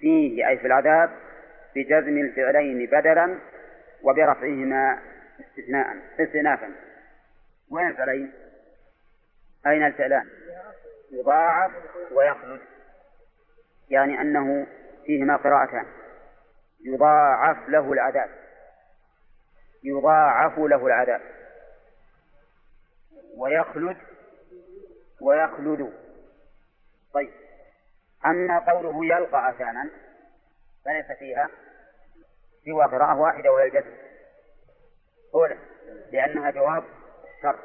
فيه أي في العذاب بجزم الفعلين بدلا وبرفعهما استثناء استئنافا وين الفعلين؟ أين الفعلان؟ يضاعف ويخلد. يعني أنه فيهما قراءتان. يضاعف له العذاب. يضاعف له العذاب. ويخلد ويخلد. طيب. أما قوله يلقى أثاما فليس فيها سوى قراءة واحدة وهي الجزم. أولا لأنها جواب شرط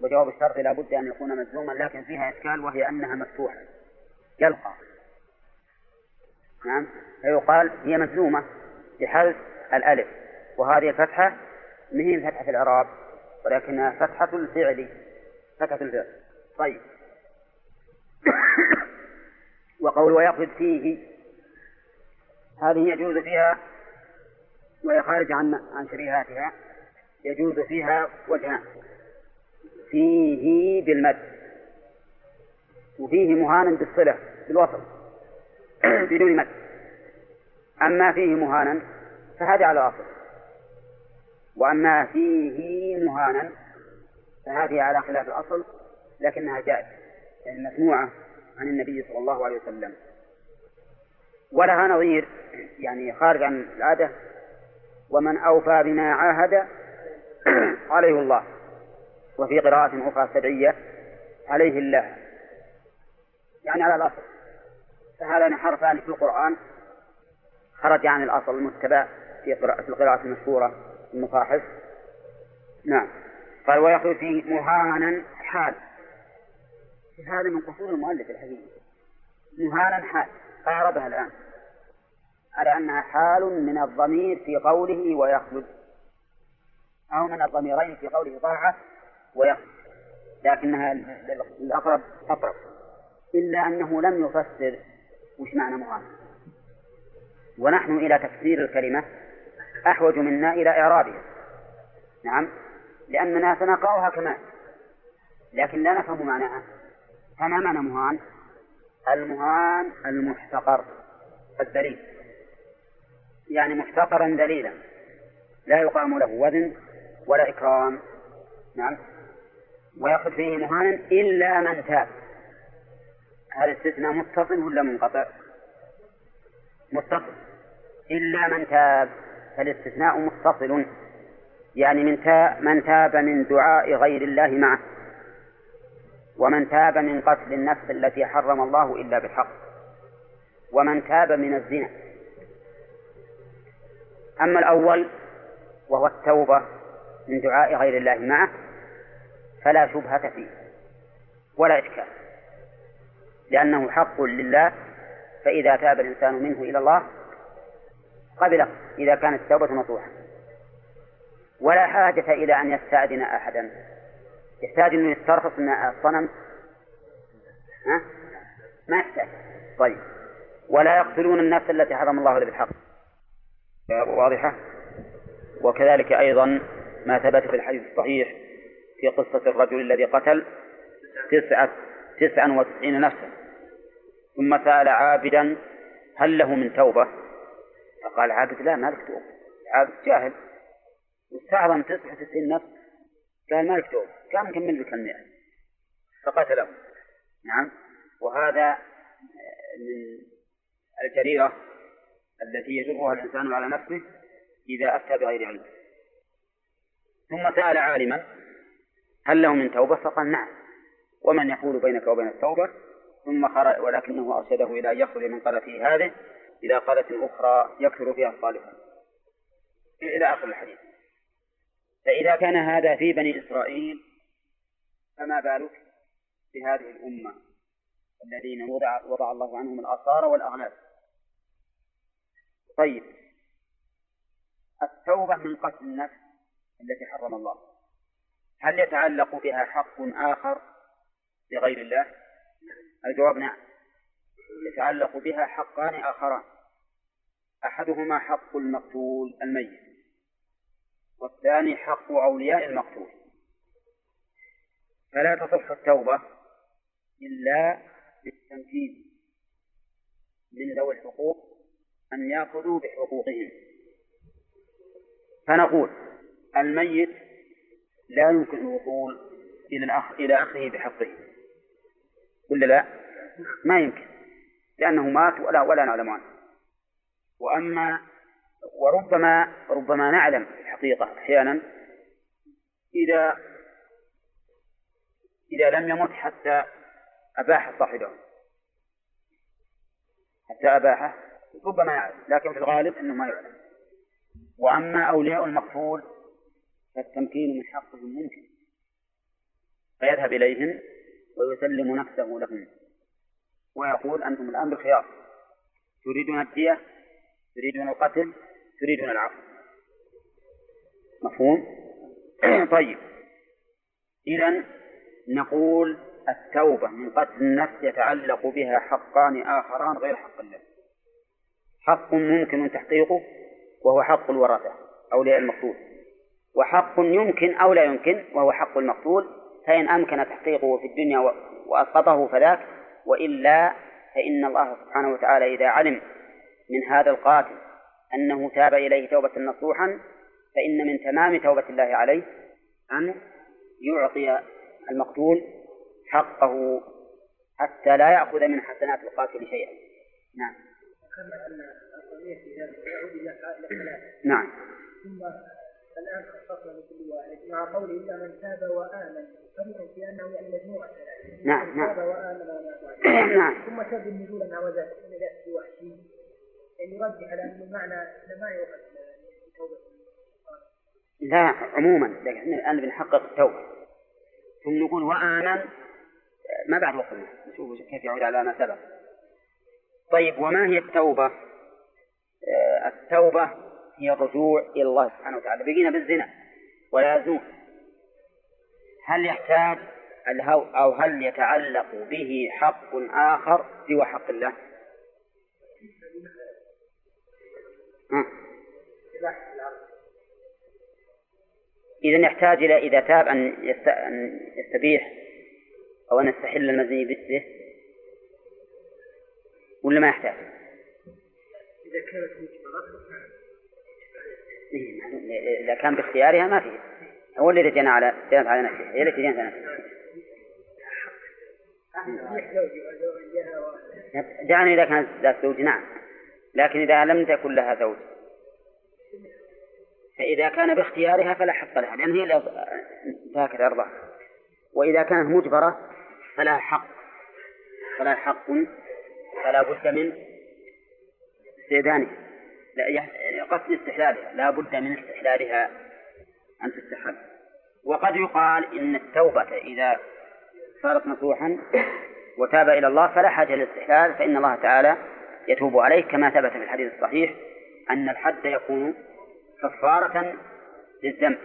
وجواب الشرط لا بد أن يكون مجزوما لكن فيها إشكال وهي أنها مفتوحة. يلقى. نعم. فيقال هي مجزومة بحذف الألف وهذه الفتحة مهين فتحة الإعراب. ولكنها فتحة الفعل فتحة الفعل. طيب. وقول ويقصد فيه هذه يجوز فيها وهي خارج عن عن شريهاتها يجوز فيها وجهان فيه بالمد. وفيه مهانا بالصلة بالوصل بدون مد. أما فيه مهانا فهذا على الأصل. وأما فيه مهانا فهذه على خلاف الأصل لكنها جائزة يعني مسموعة عن النبي صلى الله عليه وسلم. ولها نظير يعني خارج عن العادة ومن أوفى بما عاهد عليه الله وفي قراءة أخرى سبعية عليه الله. يعني على الأصل فهذان حرفان في القرآن خرج عن الأصل المتبع في قراءة القراءة المشهورة. المصاحف نعم. قال ويخرج فيه مهانا حال. هذا من قصور المؤلف الحقيقي مهانا حال. قاربها الآن. على أنها حال من الضمير في قوله ويخلد أو من الضميرين في قوله ضاعف ويخلد لكنها الأقرب أقرب. إلا أنه لم يفسر. وش معنى مهانا؟ ونحن إلى تفسير الكلمة. أحوج منا إلى إعرابها نعم. لأننا سنقرأها كما لكن لا نفهم معناها. فما معنى مهان؟ المهان المحتقر الذليل. يعني محتقرا ذليلا. لا يقام له وزن ولا إكرام. نعم. ويأخذ فيه مهانا إلا من تاب. هذا استثناء متصل ولا منقطع؟ متصل. إلا من تاب. فالاستثناء متصل يعني من تاب من تاب من دعاء غير الله معه ومن تاب من قتل النفس التي حرم الله إلا بالحق ومن تاب من الزنا. أما الأول وهو التوبة من دعاء غير الله معه فلا شبهة فيه ولا إشكال لأنه حق لله فإذا تاب الإنسان منه إلى الله قبله إذا كانت التوبة نصوحا ولا حاجة إلى أن يستأذن أحدا. يحتاج أنه يسترخص من الصنم. ها؟ ما يحتاج. طيب. ولا يقتلون النفس التي حرم الله إلا بالحق. واضحة. وكذلك أيضا ما ثبت في الحديث الصحيح في قصة الرجل الذي قتل تسعة تسعا وتسعين نفسا. ثم سأل عابدا هل له من توبة؟ فقال عابد لا ما لك توبة عابد جاهل. واستعظم تسعة وتسعين نفس قال ما لك توبة كان مكمل لك المئة. فقتله نعم. وهذا من الجريرة التي يجرها الإنسان على نفسه إذا أفتى بغير علم. ثم سأل عالما هل له من توبة؟ فقال نعم. ومن يحول بينك وبين التوبة؟ ثم خرج ولكنه أرشده إلى أن يخرج من قريته هذه. إلى قرية أخرى يكثر فيها الصالحون. إلى آخر الحديث. فإذا كان هذا في بني إسرائيل فما بالك بهذه الأمة الذين وضع, وضع الله عنهم الآثار والأغلال طيب. التوبة من قتل النفس التي حرم الله. هل يتعلق بها حق آخر لغير الله؟ الجواب نعم. يتعلق بها حقان آخران. أحدهما حق المقتول الميت والثاني حق أولياء المقتول. فلا تصح التوبة إلا بالتمكين من ذوي الحقوق أن يأخذوا بحقوقهم. فنقول الميت لا يمكن الوصول إلى الأخ إلى أخيه بحقه. ولا لا؟ ما يمكن لأنه مات ولا ولا نعلم عنه. وأما وربما ربما نعلم في الحقيقة أحيانا إذا إذا لم يمت حتى أباح صاحبه. حتى أباحه ربما يعلم لكن في الغالب أنه ما يعلم. وأما أولياء المقتول فالتمكين من حقهم ممكن. فيذهب إليهم ويسلم نفسه لهم. ويقول أنتم الآن بالخيار تريدون الدية؟ تريدون القتل تريدون العفو. مفهوم؟ طيب. إذا نقول التوبة من قتل النفس يتعلق بها حقان آخران غير حق الله. حق ممكن تحقيقه وهو حق الورثة أولياء المقتول. وحق يمكن أو لا يمكن وهو حق المقتول فإن أمكن تحقيقه في الدنيا وأسقطه فذاك وإلا فإن الله سبحانه وتعالى إذا علم من هذا القاتل أنه تاب إليه توبة نصوحا فإن من تمام توبة الله عليه أن يعطي المقتول حقه حتى لا يأخذ من حسنات القاتل شيئا. نعم. نعم. ثم الآن خصصنا لكل واحد مع قوله إلا من تاب وآمن فرق في أنه يعني مجموعة. نعم نعم. تاب وآمن نعم. ثم شد النزول مع وزاد نجاة وحشي. يعني يرجح على أن المعنى ما يؤخذ توبة. لا عموما لكن الآن بنحقق التوبة. ثم نقول وآمن ما بعد وصلنا نشوف كيف يعود على ما سبق. طيب وما هي التوبة؟ آه، التوبة هي الرجوع إلى الله سبحانه وتعالى. بقينا بالزنا ولا يزنون. هل يحتاج الهو أو هل يتعلق به حق آخر سوى حق الله؟ إذا يحتاج إلى إذا تاب أن يستبيح أو أن يستحل المزني به. ولا ما يحتاج؟ إذا كانت مجبرة. إيه، إذا كان باختيارها ما فيه هو الذي جنى على جنت على نفسه. هي التي جنت على نفسها دعني إذا كانت ذات زوج. نعم. لكن إذا لم تكن لها زوج فإذا كان باختيارها فلا حق لها لأن هي انتهكت أرضها وإذا كانت مجبرة فلا حق فلا حق فلا بد من استئذانها. يعني قصد استحلالها لا بد من استحلالها أن تستحل. وقد يقال إن التوبة إذا صارت نصوحا وتاب إلى الله فلا حاجة للاستحلال فإن الله تعالى يتوب عليه كما ثبت في الحديث الصحيح أن الحد يكون كفارة للذنب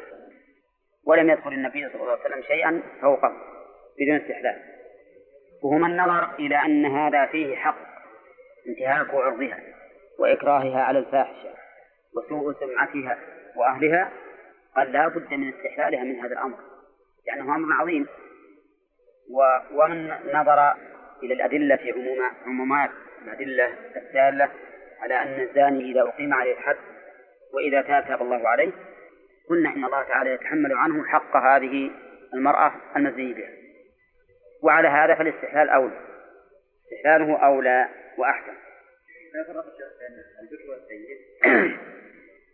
ولم يذكر النبي صلى الله عليه وسلم شيئا فوقه بدون استحلال. وهو من نظر إلى أن هذا فيه حق انتهاك عرضها وإكراهها على الفاحشة وسوء سمعتها وأهلها قال لا بد من استحلالها من هذا الأمر لأنه أمر عظيم. ومن نظر إلى الأدلة في عموم عمومات الأدلة الدالة على أن الزاني إذا أقيم عليه الحد وإذا تاب الله عليه قلنا إن الله تعالى يتحمل عنه حق هذه المرأة المزني بها. وعلى هذا فالاستحلال أولى. استحلاله أولى وأحسن. فرق بين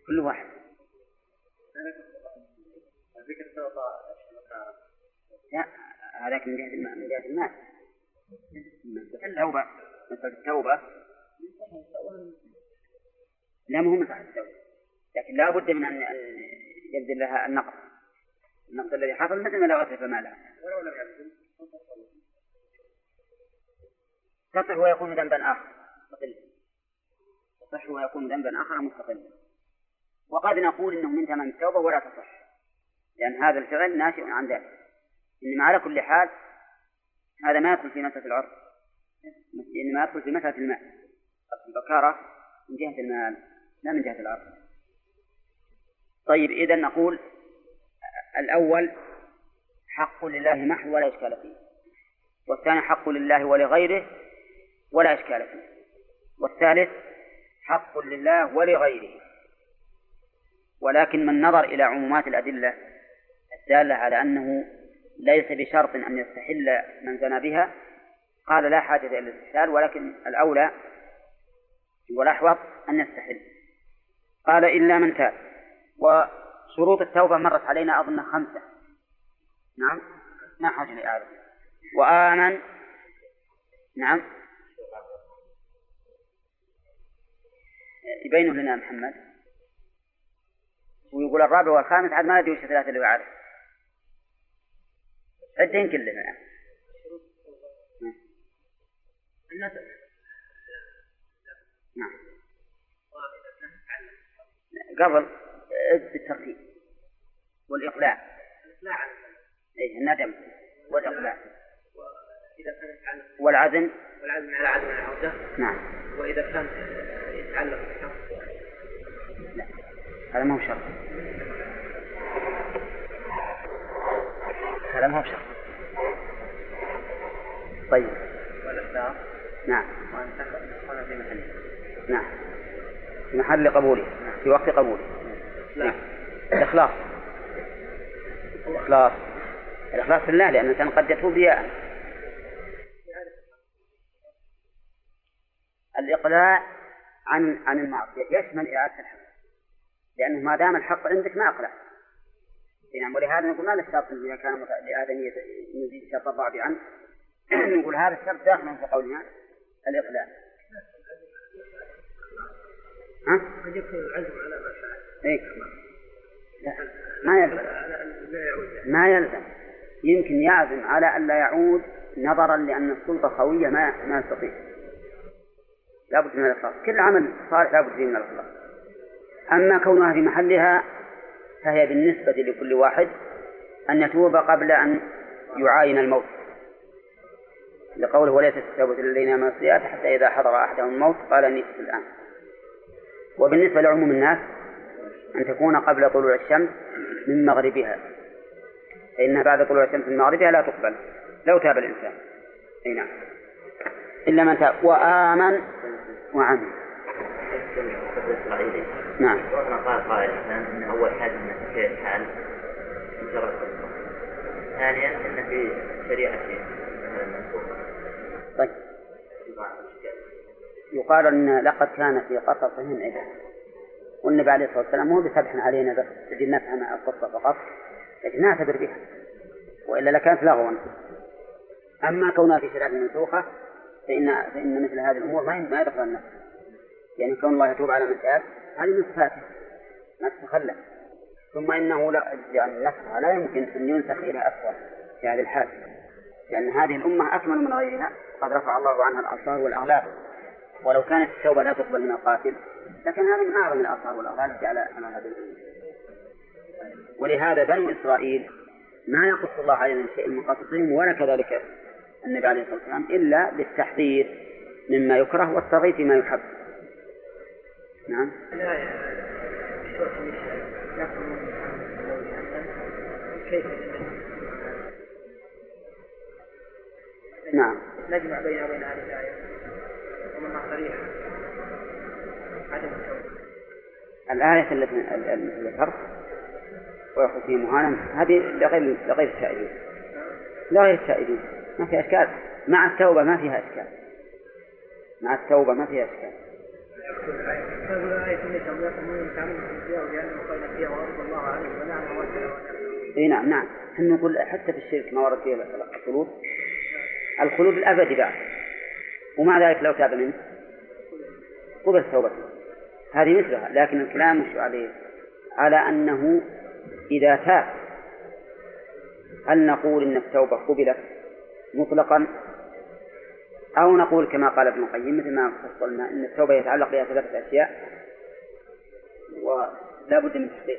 كل واحد. لا هذاك من جهة المال. من جهة المال. مسألة التوبة. لا مو مسألة التوبة. لكن لا بد من أن أن يبذل لها النقص. النقص الذي حصل مثل ما لو أتلف مالها ولو لم تصح ويكون ذنبا آخر. مستقلا تصح ويكون ذنبا آخر مستقلا وقد نقول إنه من تمام التوبة ولا تصح. لأن هذا الفعل ناشئ عن ذلك. إنما على كل حال هذا ما يدخل في مسألة العرض إنما يدخل في مسألة المال البكارة من جهة المال لا من جهة العرض طيب إذا نقول الأول حق لله محض ولا إشكال فيه. والثاني حق لله ولغيره ولا إشكال فيه. والثالث حق لله ولغيره. ولكن من نظر إلى عمومات الأدلة الدالة على أنه ليس بشرط أن يستحل من زنى بها قال لا حاجة إلى الاستحلال ولكن الأولى والأحوط أن يستحل. قال إلا من تاب. وشروط التوبة مرت علينا أظن خمسة. نعم. ما حاجة لإعادة وآمن. نعم. يبينه لنا محمد. ويقول الرابع والخامس عاد ما ندري وش الثلاثة اللي بعده. عدين كلنا نعم. قبل بالترتيب والإقلاع. إيه الندم والإقلاع. إذا كان يتعلق والعزم. والعزم على عدم العودة نعم. وإذا كان يتعلق بالحق لا هذا ما هو شرط. هذا ما هو شرط. طيب. والإخلاص نعم. في نعم. في محل قبوله في وقت قبوله. لا الإخلاص. الإخلاص. الإخلاص في الله لأن الإنسان قد يتوب رياء الإقلاع عن عن المعصية. يشمل إعادة الحق. لأنه ما دام الحق عندك ما أقلع. نعم. ولهذا نقول ما الشرط إذا كان لآدمية نزيد شرط الرابعا نقول هذا الشرط داخل في قولنا. الإقلاع ها؟ العزم على ما؟ لا ما يلزم. ما يلزم. يمكن يعزم على أن لا يعود نظرا لأن السلطة خوية ما ما يستطيع. لابد من الإخلاص. كل عمل صالح لابد فيه من الإخلاص. أما كونها في محلها فهي بالنسبة لكل واحد أن يتوب قبل أن يعاين الموت. لقوله وليست التوبة للذين يعملون السيئات حتى إذا حضر أحدهم الموت قال إني الآن. وبالنسبة لعموم الناس أن تكون قبل طلوع الشمس من مغربها. فإنها بعد طلوع الشمس من مغربها لا تقبل. لو تاب الإنسان. أي نعم. إلا من تاب. وآمن وعمل. نعم. قال قائل أن أول حاجة أن في الحال مجرد ثانيا أن في شريعة مثلا منسوخة طيب. يقال أن لقد كان في قصصهم عبرة والنبي عليه الصلاة والسلام مو بسبح علينا بس تجي نفهم القصة فقط لكن نعتبر بها وإلا لكانت لغوا. أما كونها في شريعة منسوخة فإن فإن مثل هذه الأمور ما ما يدخل النفس. يعني كون الله يتوب على من تاب هذه من صفاته ما تتخلف ثم إنه لا يعني لا يمكن أن ينسخ إلى أسوأ في هذه الحال لأن هذه الأمة أكمل من غيرها قد رفع الله عنها الأبصار والأغلال ولو كانت التوبة لا تقبل من القاتل لكن هذا من أعظم الآثار والأغلال على على هذه الأمة ولهذا بنو إسرائيل ما يقص الله علينا من شيء من قصصهم ولا كذلك النبي عليه الصلاة والسلام إلا للتحذير مما يكره والترغيب فيما يحب نعم كيف نعم. نجمع بين وبين هذه الآية. ومنها صريحة عدم التوبة. الآية التي ذكرت ويأخذ فيه مهانا هذه لغير لغير التائبين. لغير التائبين. ما فيها إشكال. مع التوبة ما فيها إشكال. مع التوبة ما فيها إشكال. إي نعم نعم. إحنا نقول حتى في الشرك ما ورد فيه الخلود الخلود الأبدي بعد. ومع ذلك لو تاب منه قبل توبته. هذه مثلها لكن الكلام مش عليه على أنه إذا تاب هل نقول إن التوبة قبلت مطلقا؟ أو نقول كما قال ابن القيم مثل ما فصلنا أن التوبة يتعلق بها ثلاثة أشياء ولا بد من تحقيق.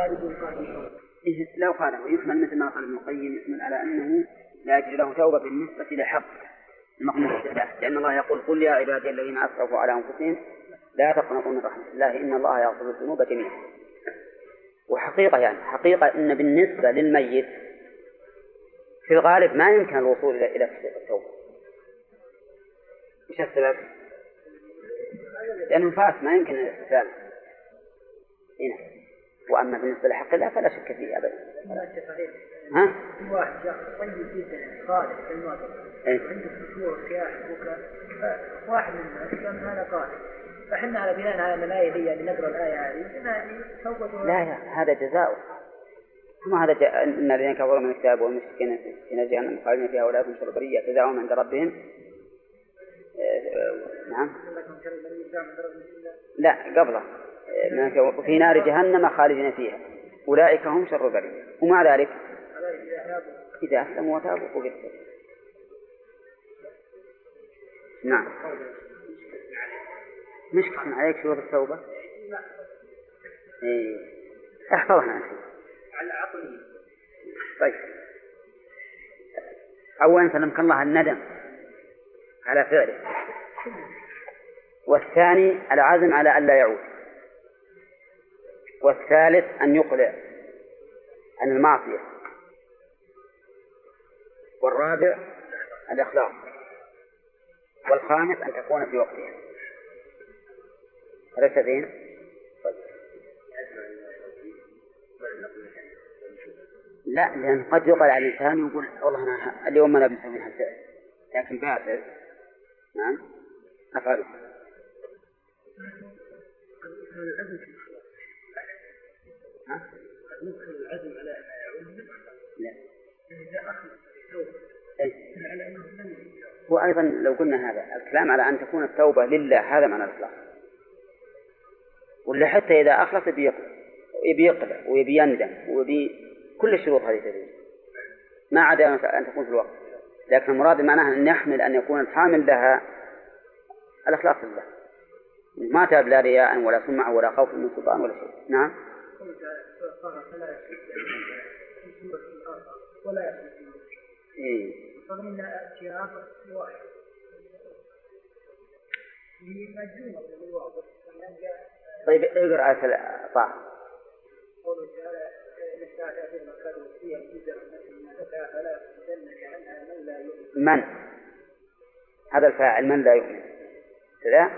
إيه لو قاله ويحمل مثل ما قال ابن القيم يحمل على أنه لا يجري له توبة بالنسبة لحق المقنوع لأن الله يقول قل يا عبادي الذين أسرفوا على أنفسهم لا تقنطوا من رحمة الله إن الله يغفر الذنوب جميعا. وحقيقة يعني حقيقة أن بالنسبة للميت في الغالب ما يمكن الوصول إلى إلى التوبة. وش السبب؟ لأنه فات ما يمكن الاستسلام هنا وأما بالنسبة لحق الله فلا شك فيه أبدا. ها؟ واحد شخص طيب جدا خالد في الماضي إيه؟ عنده فتور كياح بكاء واحد من الناس كان هذا قال فإحنا على بناء على الآية دي يعني نقرأ الآية هذه توبة لا لا هذا جزاؤه ثم هذا جاء إن الذين كفروا من الكتاب والمشركين في جهنم خالدين فيها ولا هم شر برية. جزاؤهم عند ربهم. آه، نعم. لا قبله. آه، من الك- في نار جهنم خالدين فيها. أولئك هم شر بريه ومع ذلك إذا أسلموا وتابوا قبل نعم. مشكلة عليك شروط التوبة؟ إيه. احفظها أنت. طيب. أولا سلمك الله الندم على فعله. والثاني العزم على ألا يعود. والثالث أن يقلع عن المعصية. والرابع الإخلاص. والخامس أن تكون في وقتها. أليس زين؟ لا لأن قد يقال على الإنسان يقول والله أنا اليوم أنا بسوي منها الفعل لكن بعد نعم. أفعله؟ لا. إيه. وأيضا لو قلنا هذا الكلام على أن تكون التوبة لله هذا معنى الإخلاص ولا حتى إذا أخلص يبي يقلع ويبي يندم ويبي كل الشروط هذه تجوز ما عدا أن تكون في الوقت. لكن المراد معناها أن يحمل أن يكون الحامل لها الإخلاص لله. ما تاب لا رياء ولا سمعة ولا خوف من سلطان ولا شيء. نعم. ولا لمجنون بالواضح طيب اقرأ آية طه. قوله تعالى من؟ فلا هذا الفاعل من لا يؤمن. كذا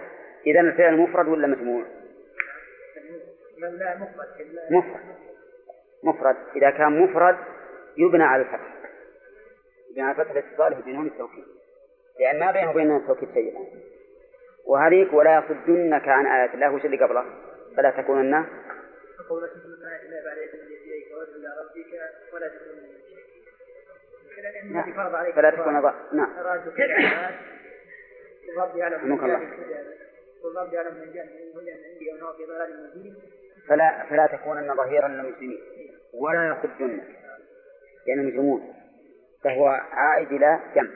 إذا الفعل مفرد ولا مجموع؟ مفرد مفرد. مفرد. إذا كان مفرد يبنى على الفتح. يبنى على الفتح لاتصاله بنون التوكيد. لأن ما بينه وبين التوكيد شيء. وهذيك ولا يصدنك عن آيات الله. وش اللي قبله؟ فلا تكونن. عليك فلا تكون ض... نعم. والرب يعلم من جاء من هدى من عندي في ضلال مبين فلا فلا تكونن ظهيرا للمسلمين ولا يصدنك لأنهم يجرمون فهو عائد إلى جمع.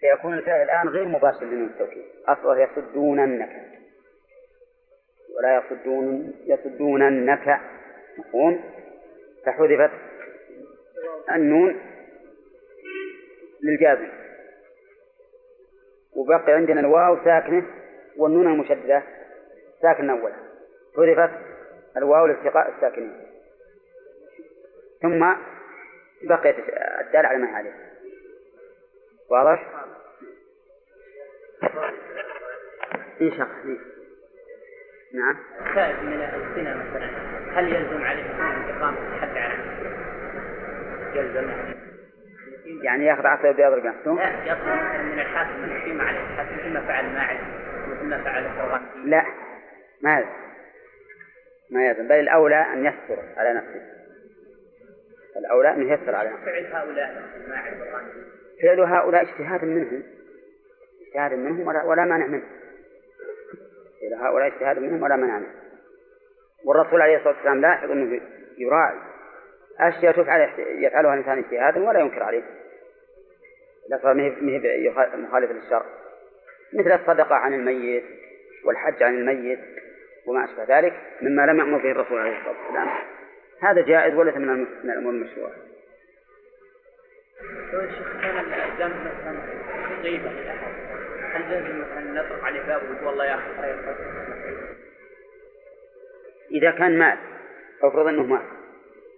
فيكون الفعل الآن غير مباشر لنون التوكيد أصله يصدوننك. ولا يصدون يصدوننك مفهوم؟ فحذفت النون للجازم. وبقي عندنا الواو ساكنة والنون المشددة ساكن أولا. حذفت الواو لالتقاء الساكنين. ثم بقيت الدال على ما عليه. واضح؟ إن شاء الله. نعم. تائب من الزنا مثلا هل يلزم عليه إقامة الحد على؟ يلزم يعني ياخذ عصا ويضرب نفسه لا يطلب مثلا من الحاكم أن يقيم عليه الحد مثل ما فعل ماعز مثل ما فعل لا. ما ما يلزم بل الأولى أن يستر على نفسه. الأولى أن يستر على نفسه. فعل هؤلاء فعل هؤلاء اجتهاد منهم. اجتهاد منهم ولا, ولا مانع منه. فعل هؤلاء اجتهاد منهم ولا مانع منه. والرسول عليه الصلاة والسلام لاحظ أنه يراعي. أشياء تفعل يفعلها الإنسان اجتهادا ولا ينكر عليه. لا صار مخالف للشرع. مثل الصدقة عن الميت والحج عن الميت. وما أشبه ذلك مما لم يأمر به الرسول عليه الصلاة والسلام. هذا جائز وليس من من الأمور المشروعة. لو الشيخ كان الذنب مثلا غيبة هل مثلا نطرق عليه باب ويقول والله يا أخي إذا كان مال افرض أنه مال.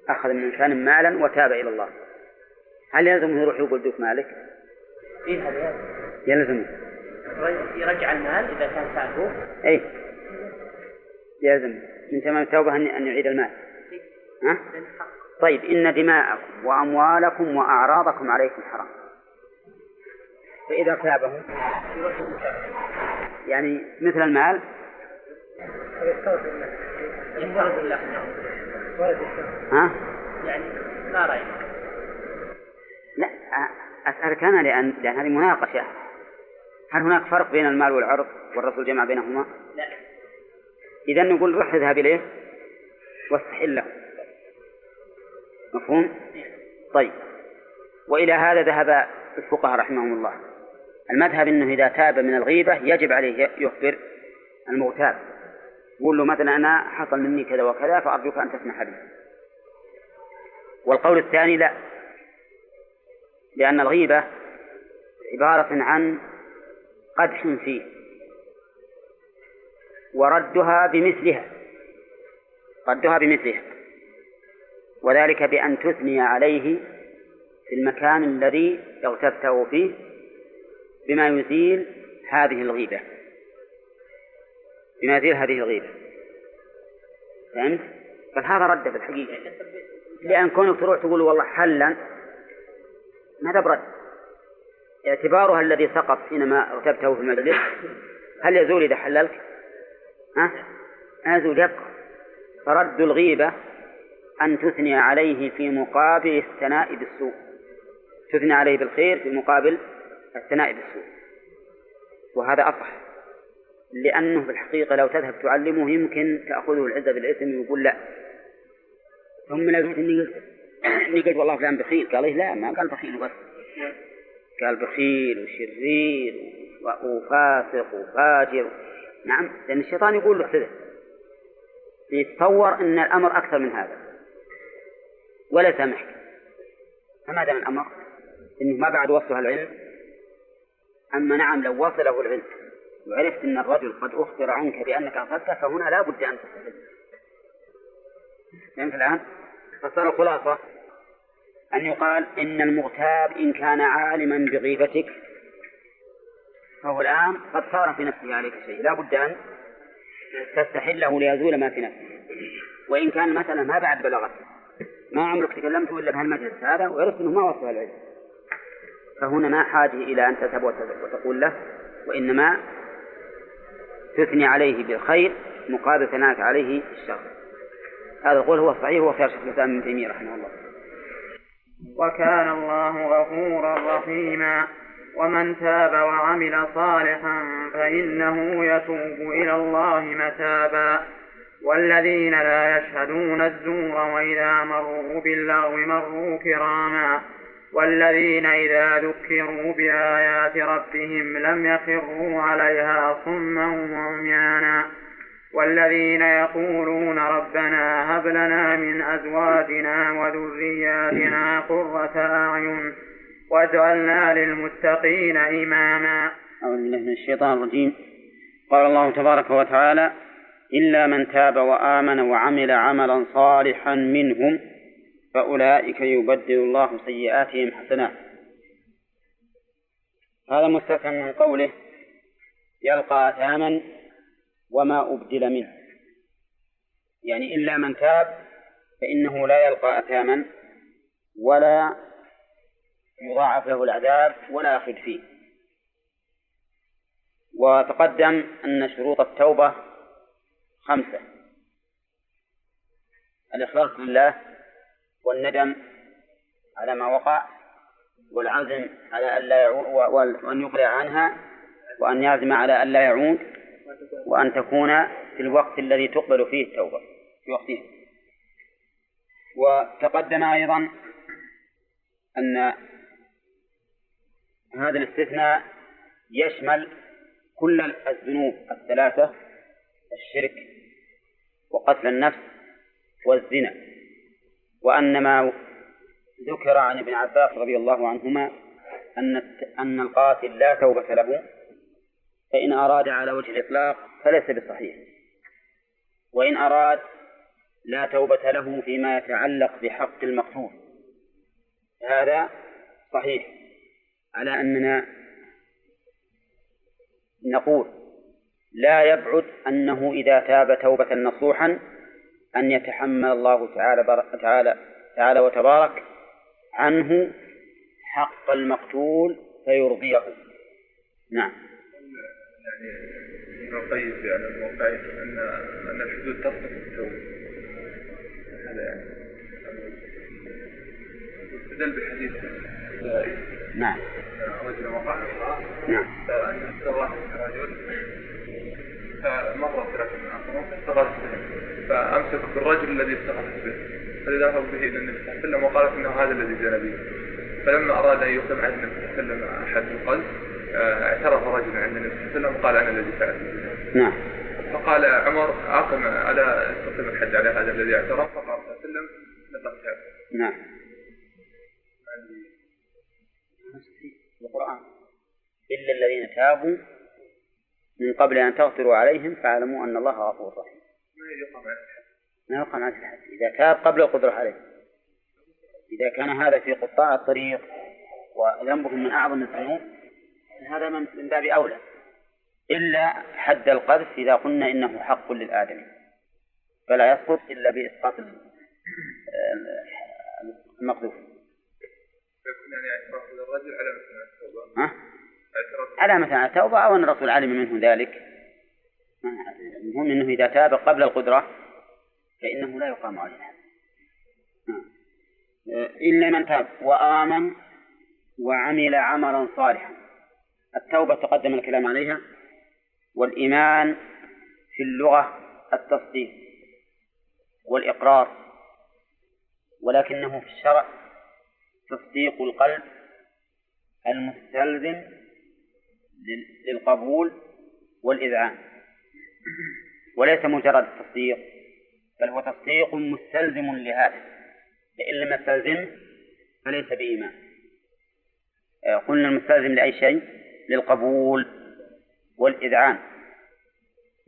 أخذ من إنسان مالا وتاب إلى الله. هل يلزمه يروح يقول دوك مالك؟ إيه هذا يلزمه. يرجع المال إذا كان سالفه إيه. يلزم من تمام التوبة أن يعيد المال ها؟ طيب إن دماءكم وأموالكم وأعراضكم عليكم حرام فإذا تابهم يعني مثل المال ها؟ يعني ما رأيك؟ لا أسألك أنا لأن لأن هذه مناقشة هل هناك فرق بين المال والعرض والرسول جمع بينهما؟ لا إذا نقول روح اذهب إليه واستحله مفهوم؟ طيب. وإلى هذا ذهب الفقهاء رحمهم الله. المذهب أنه إذا تاب من الغيبة يجب عليه يخبر المغتاب. يقول له مثلا أنا حصل مني كذا وكذا فأرجوك أن تسمح لي. والقول الثاني لا. لأن الغيبة عبارة عن قدح فيه. وردها بمثلها ردها بمثلها وذلك بأن تثني عليه في المكان الذي اغتبته فيه بما يزيل هذه الغيبة بما يزيل هذه الغيبة فهمت؟ فهذا رد في الحقيقة لأن كونك تروح تقول والله حلا ماذا برد؟ اعتبارها الذي سقط حينما اغتبته في المجلس هل يزول إذا حللت؟ ها؟ يزول يبقى فرد الغيبة أن تثني عليه في مقابل الثناء بالسوء. تثني عليه بالخير في مقابل الثناء بالسوء. وهذا أصح لأنه في الحقيقة لو تذهب تعلمه يمكن تأخذه العزة بالإثم ويقول لا. ثم لو إني قلت إني قلت والله فلان بخيل. قال لا ما قال بخيل بس قال بخيل وشرير وفاسق وفاجر. نعم؟ لأن الشيطان يقول له كذا يتصور أن الأمر أكثر من هذا. ولا سامحك. فما دام الأمر أنه ما بعد وصلها العلم أما نعم لو وصله العلم وعرفت أن الرجل قد أخبر عنك بأنك أخذته فهنا لا بد أن تستفيد فهمت الآن؟ فصار الخلاصة أن يقال إن المغتاب إن كان عالما بغيبتك فهو الآن قد صار في نفسه عليك شيء. لا بد أن تستحله ليزول ما في نفسه. وإن كان مثلا ما بعد بلغت ما عمرك تكلمت إلا بهالمجلس هذا وعرفت أنه ما وصل العلم. فهنا ما حاجة إلى أن تذهب وتقول له وإنما تثني عليه بالخير مقابل ثناءك عليه الشر هذا القول هو الصحيح هو خير شيخ الإسلام ابن تيمية رحمه الله. وكان الله غفورا رحيما. ومن تاب وعمل صالحا فإنه يتوب إلى الله متابا. والذين لا يشهدون الزور وإذا مروا باللغو مروا كراما. والذين إذا ذكروا بآيات ربهم لم يخروا عليها صما وعميانا والذين يقولون ربنا هب لنا من أزواجنا وذرياتنا قرة أعين واجعلنا للمتقين إماما. أعوذ بالله من الشيطان الرجيم. قال الله تبارك وتعالى إلا من تاب وآمن وعمل عملا صالحا منهم فأولئك يبدل الله سيئاتهم حسنات هذا مستفهم من قوله يلقى أثاما وما أبدل منه. يعني إلا من تاب فإنه لا يلقى أثاما ولا يضاعف له العذاب ولا يخلد فيه. وتقدم أن شروط التوبة خمسة. الإخلاص لله والندم على ما وقع والعزم على ألا يعود وأن يقلع عنها وأن يعزم على ألا يعود وأن تكون في الوقت الذي تقبل فيه التوبة في وقته وتقدم أيضا أن هذا الاستثناء يشمل كل الذنوب الثلاثة الشرك وقتل النفس والزنا. وأن ما ذكر عن ابن عباس رضي الله عنهما أن أن القاتل لا توبة له فإن أراد على وجه الإطلاق فليس بصحيح. وإن أراد لا توبة له فيما يتعلق بحق المقتول. هذا صحيح. على أننا نقول لا يبعد أنه إذا تاب توبة نصوحا أن يتحمل الله تعالى تعالى تعالى وتبارك عنه حق المقتول فيرضيه نعم يعني ابن القيم في على الموقعين ان ان الحدود تصدق التوبه هذا يعني استدل بحديث نعم. رجل وقع نعم. رجل فمر ثلاثة آخرون فاستغاث به فأمسك بالرجل الذي استغاث به فذهب به إلى النبي صلى الله عليه وسلم وقالت إنه هذا الذي زنى به. فلما أراد أن يقيم على النبي صلى الله عليه وسلم أحد القلب آه، اعترف رجل عند النبي صلى الله عليه وسلم وقال أنا الذي فعلت نعم. فقال عمر أقم ألا تقيم الحد على هذا الذي اعترف؟ فقال صلى الله عليه وسلم نعم. القرآن إلا الذين تابوا من قبل أن تغفروا عليهم فاعلموا أن الله غفور رحيم. ما يقام عليه الحد. إذا تاب قبل القدرة عليه. إذا كان هذا في قطاع الطريق وذنبهم من أعظم الذنوب هذا من باب أولى. إلا حد القذف إذا قلنا إنه حق للآدمي. فلا يسقط إلا بإسقاط المقذوف. يعني اعتراف على مثل التوبة. ها؟ على مثلا التوبة أو أن الرسول علم منه ذلك؟ المهم أنه إذا تاب قبل القدرة فإنه لا يقام عليه إلا من تاب وآمن وعمل عملا صالحا. التوبة تقدم الكلام عليها. والإيمان في اللغة التصديق والإقرار. ولكنه في الشرع تصديق القلب المستلزم للقبول والإذعان. وليس مجرد التصديق بل هو تصديق مستلزم لهذا. فإن لم يستلزم فليس بإيمان. آه، قلنا المستلزم لأي شيء؟ للقبول والإذعان.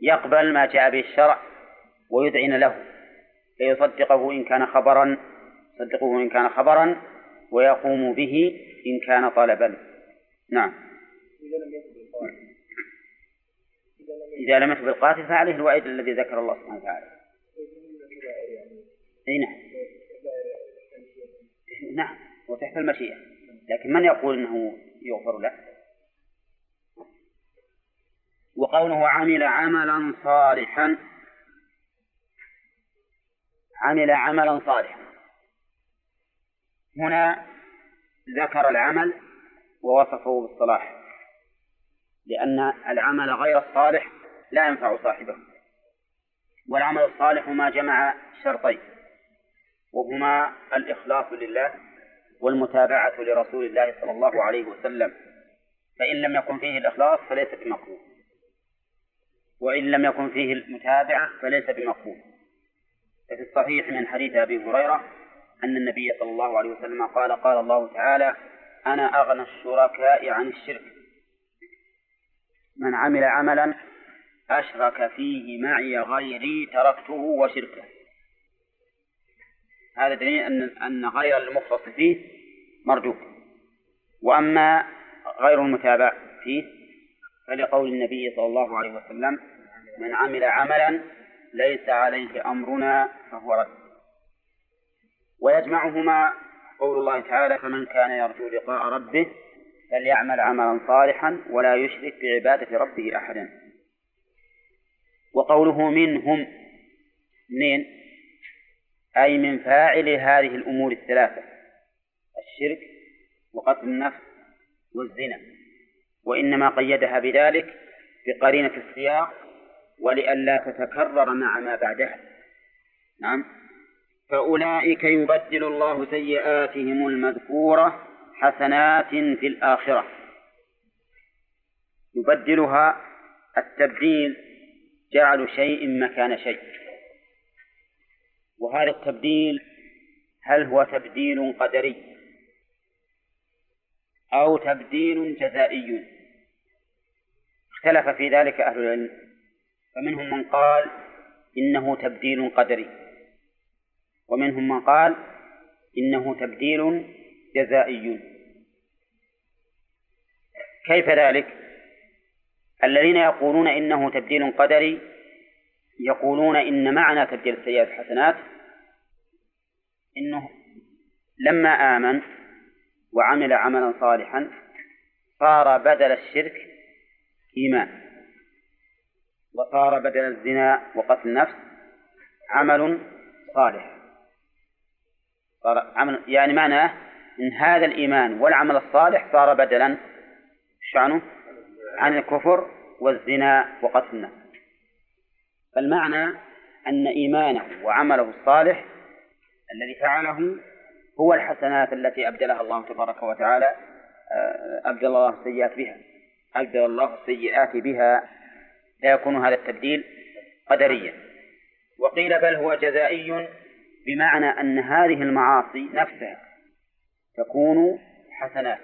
يقبل ما جاء به الشرع ويذعن له فيصدقه إن كان خبرا يصدقه إن كان خبرا ويقوم به إن كان طلبا. نعم. إذا لم يكن بالقاتل فعليه الوعيد الذي ذكر الله سبحانه وتعالى. أي نعم. نعم. وتحت المشيئة. لكن من يقول أنه يغفر له؟ وقوله عمل عملا صالحا. عمل عملا صالحا. هنا ذكر العمل ووصفه بالصلاح لأن العمل غير الصالح لا ينفع صاحبه والعمل الصالح ما جمع شرطين وهما الإخلاص لله والمتابعة لرسول الله صلى الله عليه وسلم فإن لم يكن فيه الإخلاص فليس بمقبول وإن لم يكن فيه المتابعة فليس بمقبول ففي الصحيح من حديث أبي هريرة أن النبي صلى الله عليه وسلم قال قال الله تعالى أنا أغنى الشركاء عن الشرك. من عمل عملا أشرك فيه معي غيري تركته وشركه. هذا دليل أن أن غير المخلص فيه مردود وأما غير المتابع فيه فلقول النبي صلى الله عليه وسلم من عمل عملا ليس عليه أمرنا فهو رد. ويجمعهما قول الله تعالى فمن كان يرجو لقاء ربه فليعمل عملا صالحا ولا يشرك بعبادة ربه أحدا. وقوله منهم منين؟ أي من فاعل هذه الأمور الثلاثة الشرك وقتل النفس والزنا. وإنما قيدها بذلك بقرينة السياق ولئلا تتكرر مع ما بعدها. نعم. فأولئك يبدل الله سيئاتهم المذكورة حسنات في الآخرة. يبدلها التبديل جعل شيء مكان شيء. وهذا التبديل هل هو تبديل قدري أو تبديل جزائي؟ اختلف في ذلك أهل العلم. فمنهم من قال إنه تبديل قدري. ومنهم من قال إنه تبديل جزائي. كيف ذلك؟ الذين يقولون إنه تبديل قدري يقولون إن معنى تبديل السيئات حسنات إنه لما آمن وعمل عملا صالحا صار بدل الشرك إيمان وصار بدل الزنا وقتل النفس عمل صالح صار عمل يعني معناه إن هذا الإيمان والعمل الصالح صار بدلا شعنه عن الكفر والزنا وقتل النفس فالمعنى أن إيمانه وعمله الصالح الذي فعله هو الحسنات التي أبدلها الله تبارك وتعالى آه، أبدل الله السيئات بها. أبدل الله السيئات بها. لا يكون هذا التبديل قدريا. وقيل بل هو جزائي بمعنى أن هذه المعاصي نفسها تكون حسنات.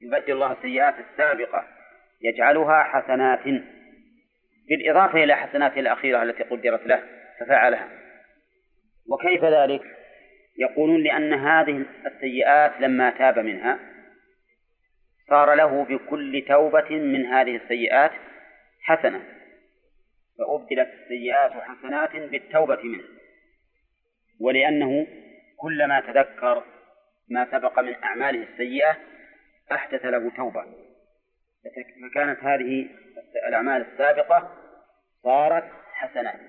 يبدل الله السيئات السابقة يجعلها حسنات. بالإضافة إلى حسناته الأخيرة التي قدرت له ففعلها. وكيف ذلك؟ يقولون لأن هذه السيئات لما تاب منها صار له بكل توبة من هذه السيئات حسنة. فأبدلت السيئات حسنات بالتوبة منها ولأنه كلما تذكر ما سبق من أعماله السيئة أحدث له توبة. فكانت هذه الأعمال السابقة صارت حسنات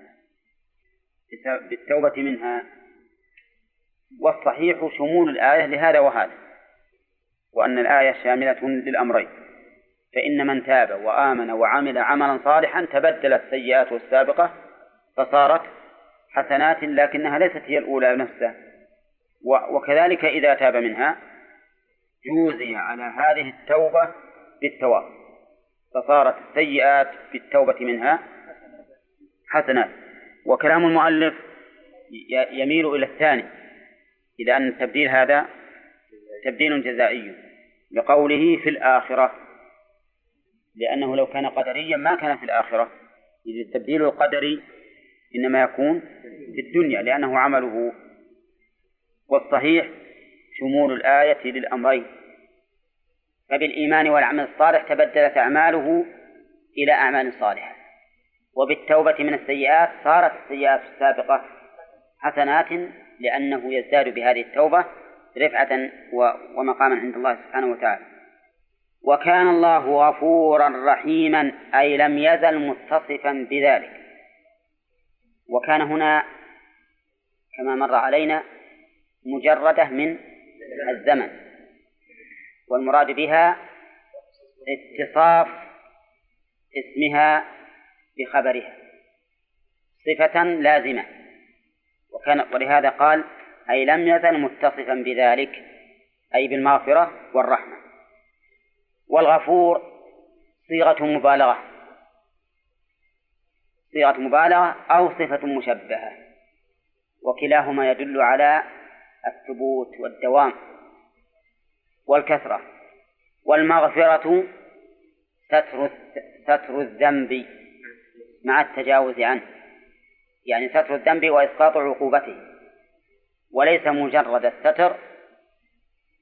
بالتوبة منها. والصحيح شمول الآية لهذا وهذا وأن الآية شاملة للأمرين. فإن من تاب وآمن وعمل عملا صالحا تبدلت سيئاته السابقة فصارت حسنات لكنها ليست هي الأولى نفسها. وكذلك إذا تاب منها جوزي على هذه التوبة بالتواب فصارت السيئات بالتوبة منها حسنات. وكلام المؤلف يميل إلى الثاني إلى أن التبديل هذا تبديل جزائي بقوله في الآخرة. لأنه لو كان قدريا ما كان في الآخرة. إذ التبديل القدري إنما يكون في الدنيا لأنه عمله والصحيح شمول الآية للأمرين. فبالإيمان والعمل الصالح تبدلت أعماله إلى أعمال صالحة. وبالتوبة من السيئات صارت السيئات السابقة حسنات لأنه يزداد بهذه التوبة رفعة ومقاما عند الله سبحانه وتعالى. وكان الله غفورا رحيما أي لم يزل متصفا بذلك. وكان هنا كما مر علينا مجردة من الزمن والمراد بها اتصاف اسمها بخبرها صفة لازمة. وكان ولهذا قال أي لم يزل متصفا بذلك أي بالمغفرة والرحمة. والغفور صيغة مبالغة. صيغة مبالغة أو صفة مشبهة وكلاهما يدل على الثبوت والدوام والكثرة. والمغفرة ستر ستر الذنب مع التجاوز عنه يعني ستر الذنب وإسقاط عقوبته. وليس مجرد الستر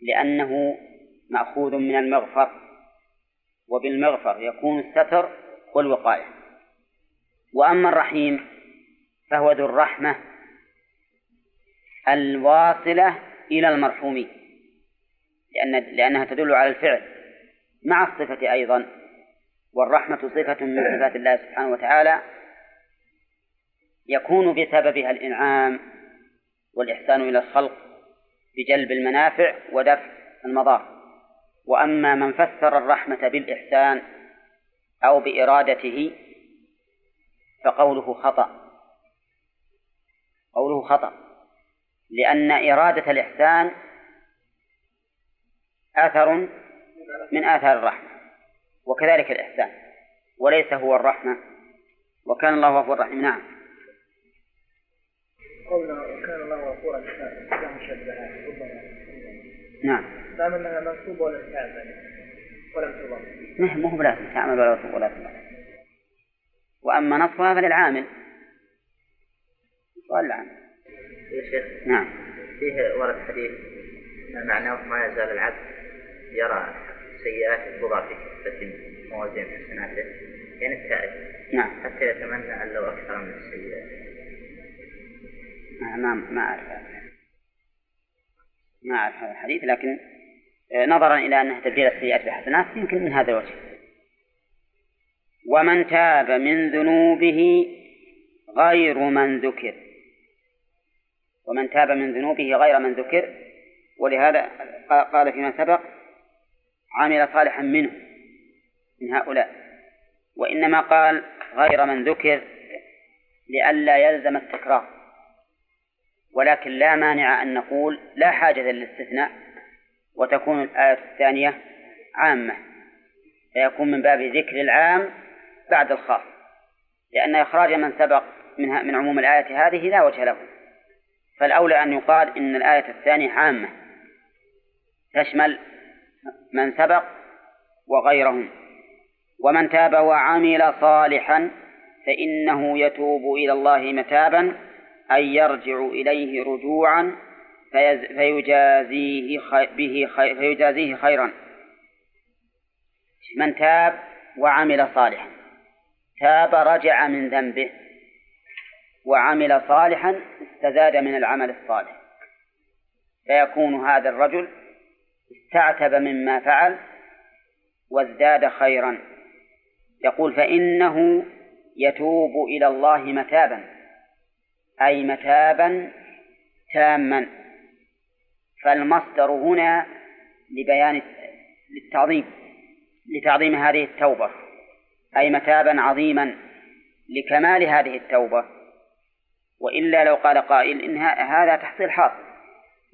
لأنه مأخوذ من المغفر وبالمغفر يكون الستر والوقاية وأما الرحيم فهو ذو الرحمة الواصلة إلى المرحومين لأن لأنها تدل على الفعل مع الصفة أيضا والرحمة صفة من صفات الله سبحانه وتعالى يكون بسببها الإنعام والإحسان إلى الخلق بجلب المنافع ودفع المضار. وأما من فسر الرحمة بالإحسان أو بإرادته فقوله خطأ. قوله خطأ. لأن إرادة الإحسان أثر من آثار الرحمة وكذلك الإحسان وليس هو الرحمة. وكان الله غفورا رحيما. نعم. قولنا وكان الله غفورا نعم. دام أنها منصوبة ولم تعمل ولم نعم مو بلازم تعمل ولا ولا تضم وأما نصبها فللعامل سؤال العامل. يا شيخ نعم. فيه ورد حديث معناه ما يزال العبد يرى سيئات تضع في موازين حسناته يعني التائب. نعم. حتى يتمنى أن لو أكثر من السيئات. ما ما ما أعرف. ما أعرف هذا الحديث لكن آه، نظرا إلى أنها تبديل السيئات بحسنات يمكن من هذا الوجه. ومن تاب من ذنوبه غير من ذكر. ومن تاب من ذنوبه غير من ذكر ولهذا قال فيما سبق عمل صالحا منه من هؤلاء. وإنما قال غير من ذكر لئلا يلزم التكرار. ولكن لا مانع أن نقول لا حاجة للاستثناء وتكون الآية الثانية عامة فيكون من باب ذكر العام بعد الخاص لأن إخراج من سبق منها من عموم الآية هذه لا وجه له. فالأولى أن يقال إن الآية الثانية عامة تشمل من سبق وغيرهم. ومن تاب وعمل صالحا فإنه يتوب إلى الله متابا أي يرجع إليه رجوعا فيجازيه به فيجازيه خيرا. من تاب وعمل صالحا. تاب رجع من ذنبه وعمل صالحا استزاد من العمل الصالح. فيكون هذا الرجل استعتب مما فعل وازداد خيرا. يقول فإنه يتوب إلى الله متابا أي متابا تاما. فالمصدر هنا لبيان للتعظيم لتعظيم هذه التوبة. أي متابا عظيما لكمال هذه التوبة. وإلا لو قال قائل إن هذا تحصيل حاصل.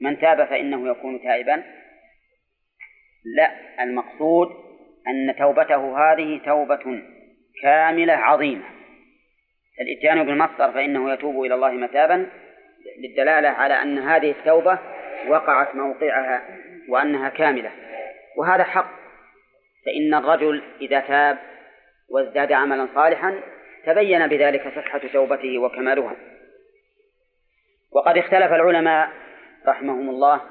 من تاب فإنه يكون تائبا. لا المقصود أن توبته هذه توبة كاملة عظيمة. الإتيان بالمصدر فإنه يتوب إلى الله متابا للدلالة على أن هذه التوبة وقعت موقعها وأنها كاملة. وهذا حق. فإن الرجل إذا تاب وازداد عملا صالحا تبين بذلك صحة توبته وكمالها. وقد اختلف العلماء رحمهم الله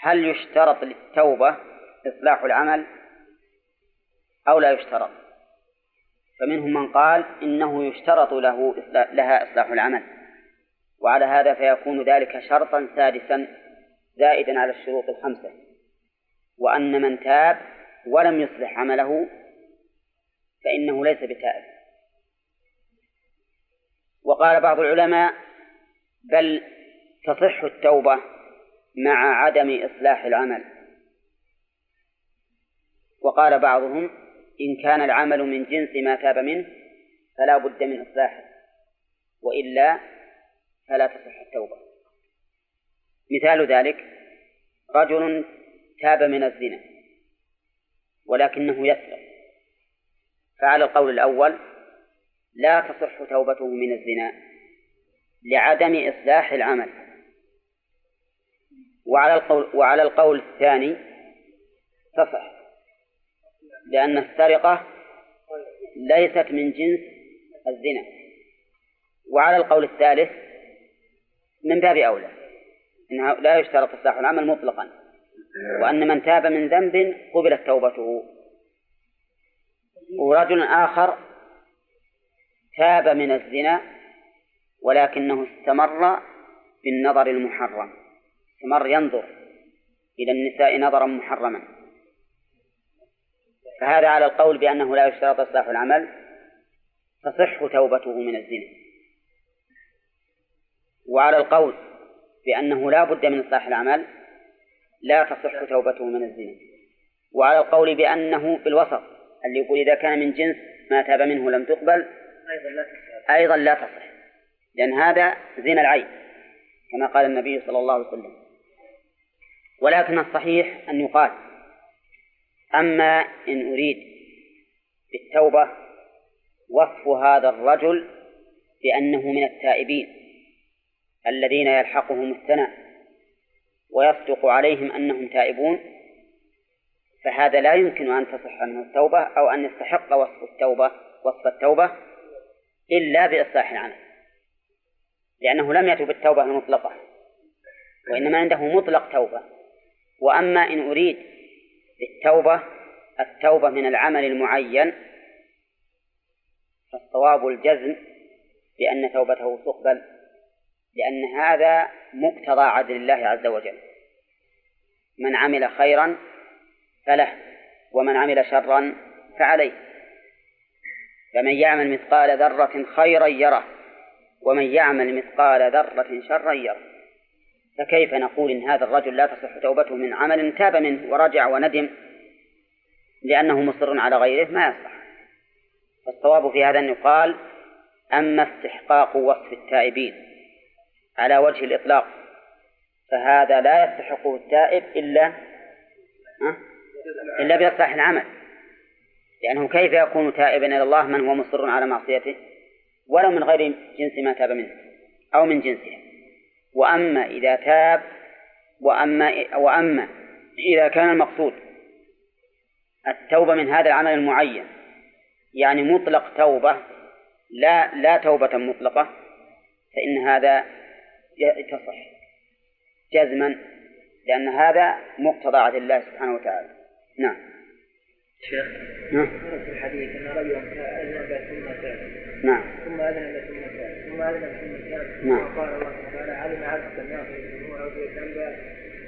هل يشترط للتوبة إصلاح العمل أو لا يشترط. فمنهم من قال إنه يشترط له لها إصلاح العمل. وعلى هذا فيكون ذلك شرطا سادسا زائدا على الشروط الخمسة. وأن من تاب ولم يصلح عمله فإنه ليس بتائب. وقال بعض العلماء بل تصح التوبة مع عدم إصلاح العمل. وقال بعضهم إن كان العمل من جنس ما تاب منه فلا بد من إصلاحه وإلا فلا تصح التوبة. مثال ذلك رجل تاب من الزنا ولكنه يسرق. فعلى القول الأول لا تصح توبته من الزنا لعدم إصلاح العمل. وعلى القول وعلى القول الثاني تصح لأن السرقة ليست من جنس الزنا. وعلى القول الثالث من باب أولى أنه لا يشترط إصلاح العمل مطلقا وأن من تاب من ذنب قبلت توبته. ورجل آخر تاب من الزنا ولكنه استمر بالنظر المحرم. استمر ينظر إلى النساء نظرا محرما. فهذا على القول بأنه لا يشترط إصلاح العمل تصح توبته من الزنا. وعلى القول بأنه لا بد من إصلاح العمل لا تصح توبته من الزنا. وعلى القول بأنه بالوسط اللي يقول إذا كان من جنس ما تاب منه لم تقبل أيضا لا تصح. أيضا لا تصح. لأن هذا زنا العين كما قال النبي صلى الله عليه وسلم. ولكن الصحيح أن يقال أما إن أريد بالتوبة وصف هذا الرجل بأنه من التائبين الذين يلحقهم الثناء ويصدق عليهم أنهم تائبون فهذا لا يمكن أن تصح منه التوبة أو أن يستحق وصف التوبة وصف التوبة إلا بإصلاح العمل. لأنه لم يتب التوبة المطلقة وإنما عنده مطلق توبة. وأما إن أريد بالتوبة التوبة من العمل المعين فالصواب الجزم بأن توبته تقبل لأن هذا مقتضى عدل الله عز وجل. من عمل خيرا فله ومن عمل شرا فعليه. فمن يعمل مثقال ذرة خيرا يره ومن يعمل مثقال ذرة شرا يره. فكيف نقول إن هذا الرجل لا تصح توبته من عمل تاب منه ورجع وندم؟ لأنه مصر على غيره ما يصح فالصواب في هذا أن يقال أما استحقاق وصف التائبين على وجه الإطلاق فهذا لا يستحقه التائب إلا إلا بإصلاح العمل. لأنه كيف يكون تائبا إلى الله من هو مصر على معصيته؟ ولو من غير جنس ما تاب منه أو من جنسه. وأما إذا تاب وأما وأما إذا كان المقصود التوبة من هذا العمل المعين يعني مطلق توبة لا لا توبة مطلقة فإن هذا تصح جزما لأن هذا مقتضى عدل الله سبحانه وتعالى. نعم. شيخ نعم. في الحديث أن رجلا أذنب ثم تاب نعم. ثم أذنب ثم تاب ثم أذنب ثم تاب نعم. وقال الله تعالى علم عبد أن يغفر الذنوب ويغفر الذنب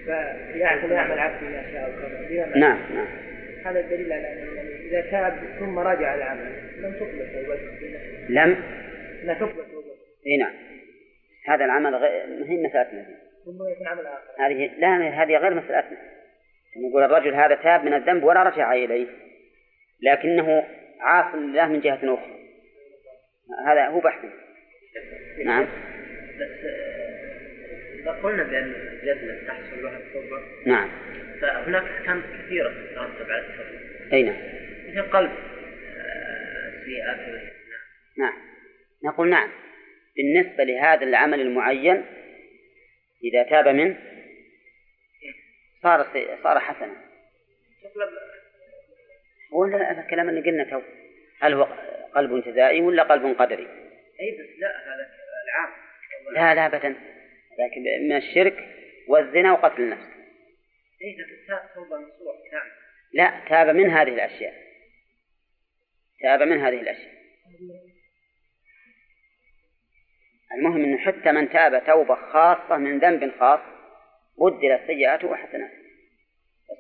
فيعمل يعمل عبد ما شاء وكذا نعم نعم. هذا الدليل على أن إذا تاب ثم رجع العمل لم تقبل توبته لم؟ لا تقبل توبته إي نعم. هذا العمل غير هي مسألتنا. ثم يكون عمل آخر. هذه لا هذه غير مسألتنا نقول الرجل هذا تاب من الذنب ولا رجع إليه لكنه عاص لله من جهة أخرى. هذا هو بحث. نعم. بس إذا قلنا بأن الجزمة تحصل لها التوبة نعم. فهناك أحكام كثيرة تترتب على التوبة أي نعم. مثل قلب سيئات نعم. نقول نعم. بالنسبة لهذا العمل المعين إذا تاب منه صار صار حسنا. ولا هذا الكلام اللي قلنا تو. هل هو قلب جزائي ولا قلب قدري؟ أي بس لا هذا العام. لا لا أبدا. لكن من الشرك والزنا وقتل النفس. أي لكن توبة نصوح نعم. لا تاب من هذه الأشياء. تاب من هذه الأشياء. المهم أنه حتى من تاب توبة خاصة من ذنب خاص بدلت سيئاته وحسناته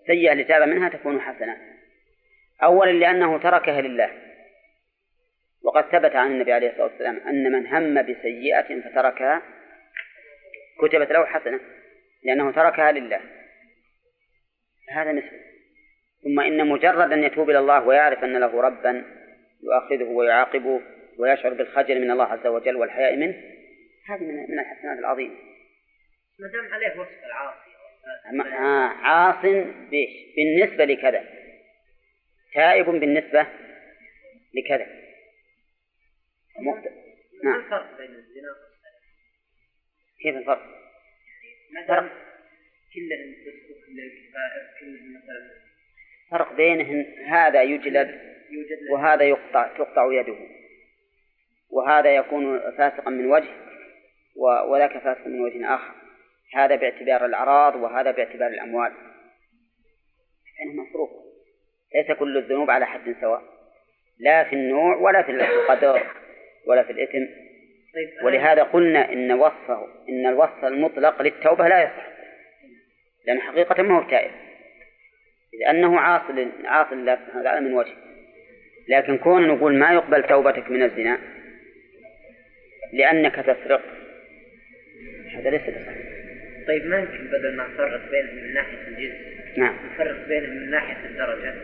السيئة اللي تاب منها تكون حسنات أولا لأنه تركها لله. وقد ثبت عن النبي عليه الصلاة والسلام أن من هم بسيئة فتركها كتبت له حسنة لأنه تركها لله. هذا مثله ثم إن مجرد أن يتوب إلى الله ويعرف أن له ربا يؤاخذه ويعاقبه ويشعر بالخجل من الله عز وجل والحياء منه هذه من من الحسنات العظيمة. ما دام عليه وصف العاصي آه عاص بيش بالنسبة لكذا. تائب بالنسبة لكذا. ما نعم. الفرق بين الزنا والسرقة؟ كيف الفرق؟ ما دام كلهم فسق كلهم كفائر كلهم مثلا فرق بينهن هذا يجلد يوجد وهذا يقطع تقطع يده. وهذا يكون فاسقا من وجه وذاك فاسق من وجه آخر. هذا باعتبار الأعراض وهذا باعتبار الأموال. بينهما فروق ليس كل الذنوب على حد سواء. لا في النوع ولا في القدر ولا في الإثم. طيب ولهذا قلنا إن وصفه إن الوصف المطلق للتوبة لا يصح. لأن حقيقة ما هو تائب. لأنه عاصل عاصل الله سبحانه وتعالى من وجه. لكن كون نقول ما يقبل توبتك من الزنا لأنك تسرق هذا ليس بصحيح. طيب ما يمكن بدل ما نفرق بينهم من ناحية الجنس نعم. نفرق بينهم من ناحية الدرجة.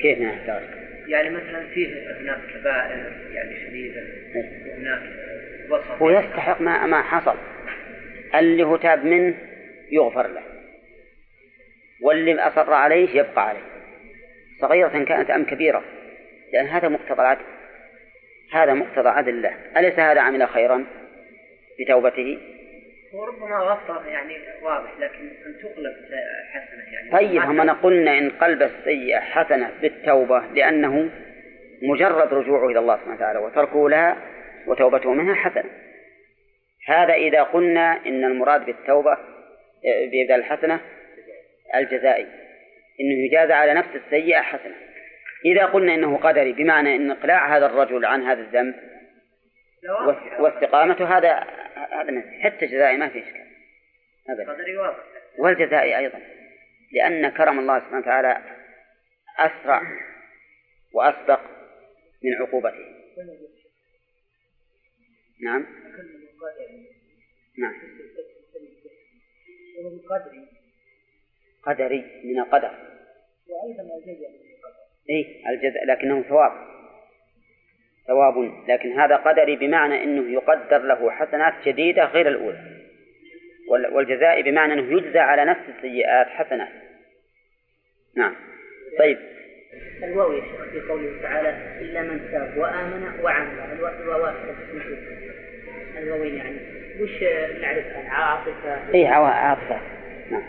كيف نحتاج؟ يعني مثلا فيه هناك كبائر يعني شديدة وهناك وسط. هو يستحق ما ما حصل. اللي هو تاب منه يغفر له. واللي أصر عليه يبقى عليه. صغيرة كانت أم كبيرة. لأن هذا مقتضى العدل. هذا مقتضى عدل الله أليس هذا عمل خيرا؟ بتوبته. وربما غفر يعني واضح لكن أن تقلب حسنة يعني. طيب هم قلنا إن قلب السيئة حسنة بالتوبة لأنه مجرد رجوعه إلى الله سبحانه وتعالى وتركه لها وتوبته منها حسنة هذا إذا قلنا إن المراد بالتوبة بإبدال الحسنة الجزائي. إنه يجازى على نفس السيئة حسنة. إذا قلنا إنه قدري بمعنى إن إقلاع هذا الرجل عن هذا الذنب واس- واستقامته هذا هذا حتى جزائي ما في إشكال. أبدا. والجزائي أيضا. لأن كرم الله سبحانه وتعالى أسرع وأسبق من عقوبته. نعم. نعم. قدري. قدري من القدر. وأيضا القدر. إيه الجزاء لكنه ثواب. ثواب لكن هذا قدري بمعنى أنه يقدر له حسنات جديدة غير الأولى. وال- والجزاء بمعنى أنه يجزى على نفس السيئات حسنات. نعم. طيب. الواو يا شيخ في قوله تعالى إلا من تاب وآمن وعمل. الواو الواو الواوين يعني. وش نعرفها إيه عوا- عاطفة. نعم.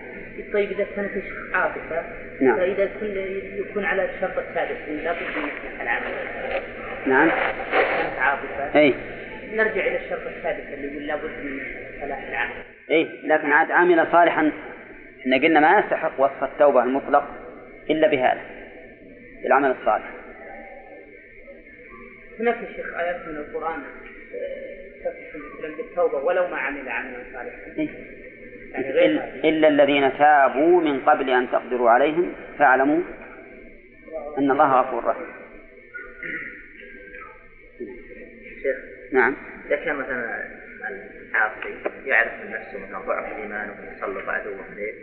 طيب إذا كانت عاطفة نعم. فإذا كل يكون على الشرط السادس لا بد من العمل نعم. كانت عاطفة. إيه نرجع إلى الشرط السادس اللي يقول لا بد من صلاح العمل إيه لكن عاد عامل صالحا. إحنا قلنا ما يستحق وصف التوبة المطلق إلا بهذا بالعمل الصالح. هناك يا شيخ آيات من القرآن آه، تصف مثلا بالتوبة ولو ما عمل عملا صالحا. إيه. يعني إلا- الذين تابوا من قبل أن تقدروا عليهم فاعلموا أن الله غفور رحيم. شيخ نعم. إذا كان مثلا العاصي يعرف من نفسه مثلا ضعف الإيمان ويسلط عدوه عليه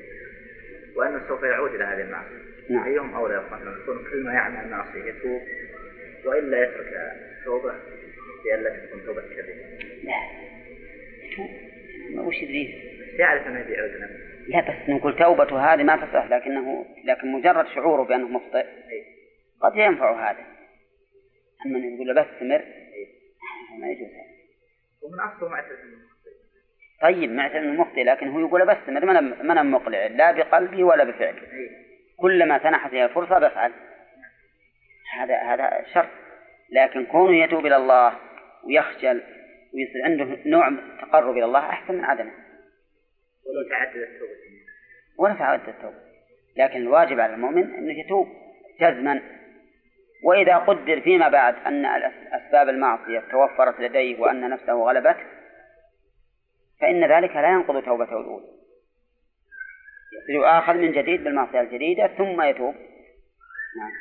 وأنه سوف يعود إلى هذه المعصية. نعم. أيهم أولى مثلا يكون كل ما يعمل معصية يتوب وإلا يترك التوبة لئلا تكون توبة كبيرة. ما وش يدريه يعرف أنه يبي يعود نفسه لا بس نقول توبته هذه ما تصح لكنه لكن مجرد شعوره بأنه مخطئ. قد ينفع هذا. أما أن يقول له بس استمر ما يجوز هذا. ومن أصله معترف طيب معترف إنه مخطئ لكن هو يقول بس استمر ما أنا- ما أنا مقلع لا بقلبي ولا بفعلي. كلما سنحت لي الفرصة بفعل. هذا هذا شرط. لكن كونه يتوب إلى الله ويخجل ويصير عنده نوع من التقرب إلى الله أحسن من عدمه. ولو تعدد التوبة ولا تعد التوبه لكن الواجب على المؤمن انه يتوب جزما. وإذا قدر فيما بعد أن الأس- اسباب المعصية توفرت لديه وأن نفسه غلبته فإن ذلك لا ينقض توبته الأولى. يؤاخذ من جديد بالمعصية الجديدة ثم يتوب. نعم.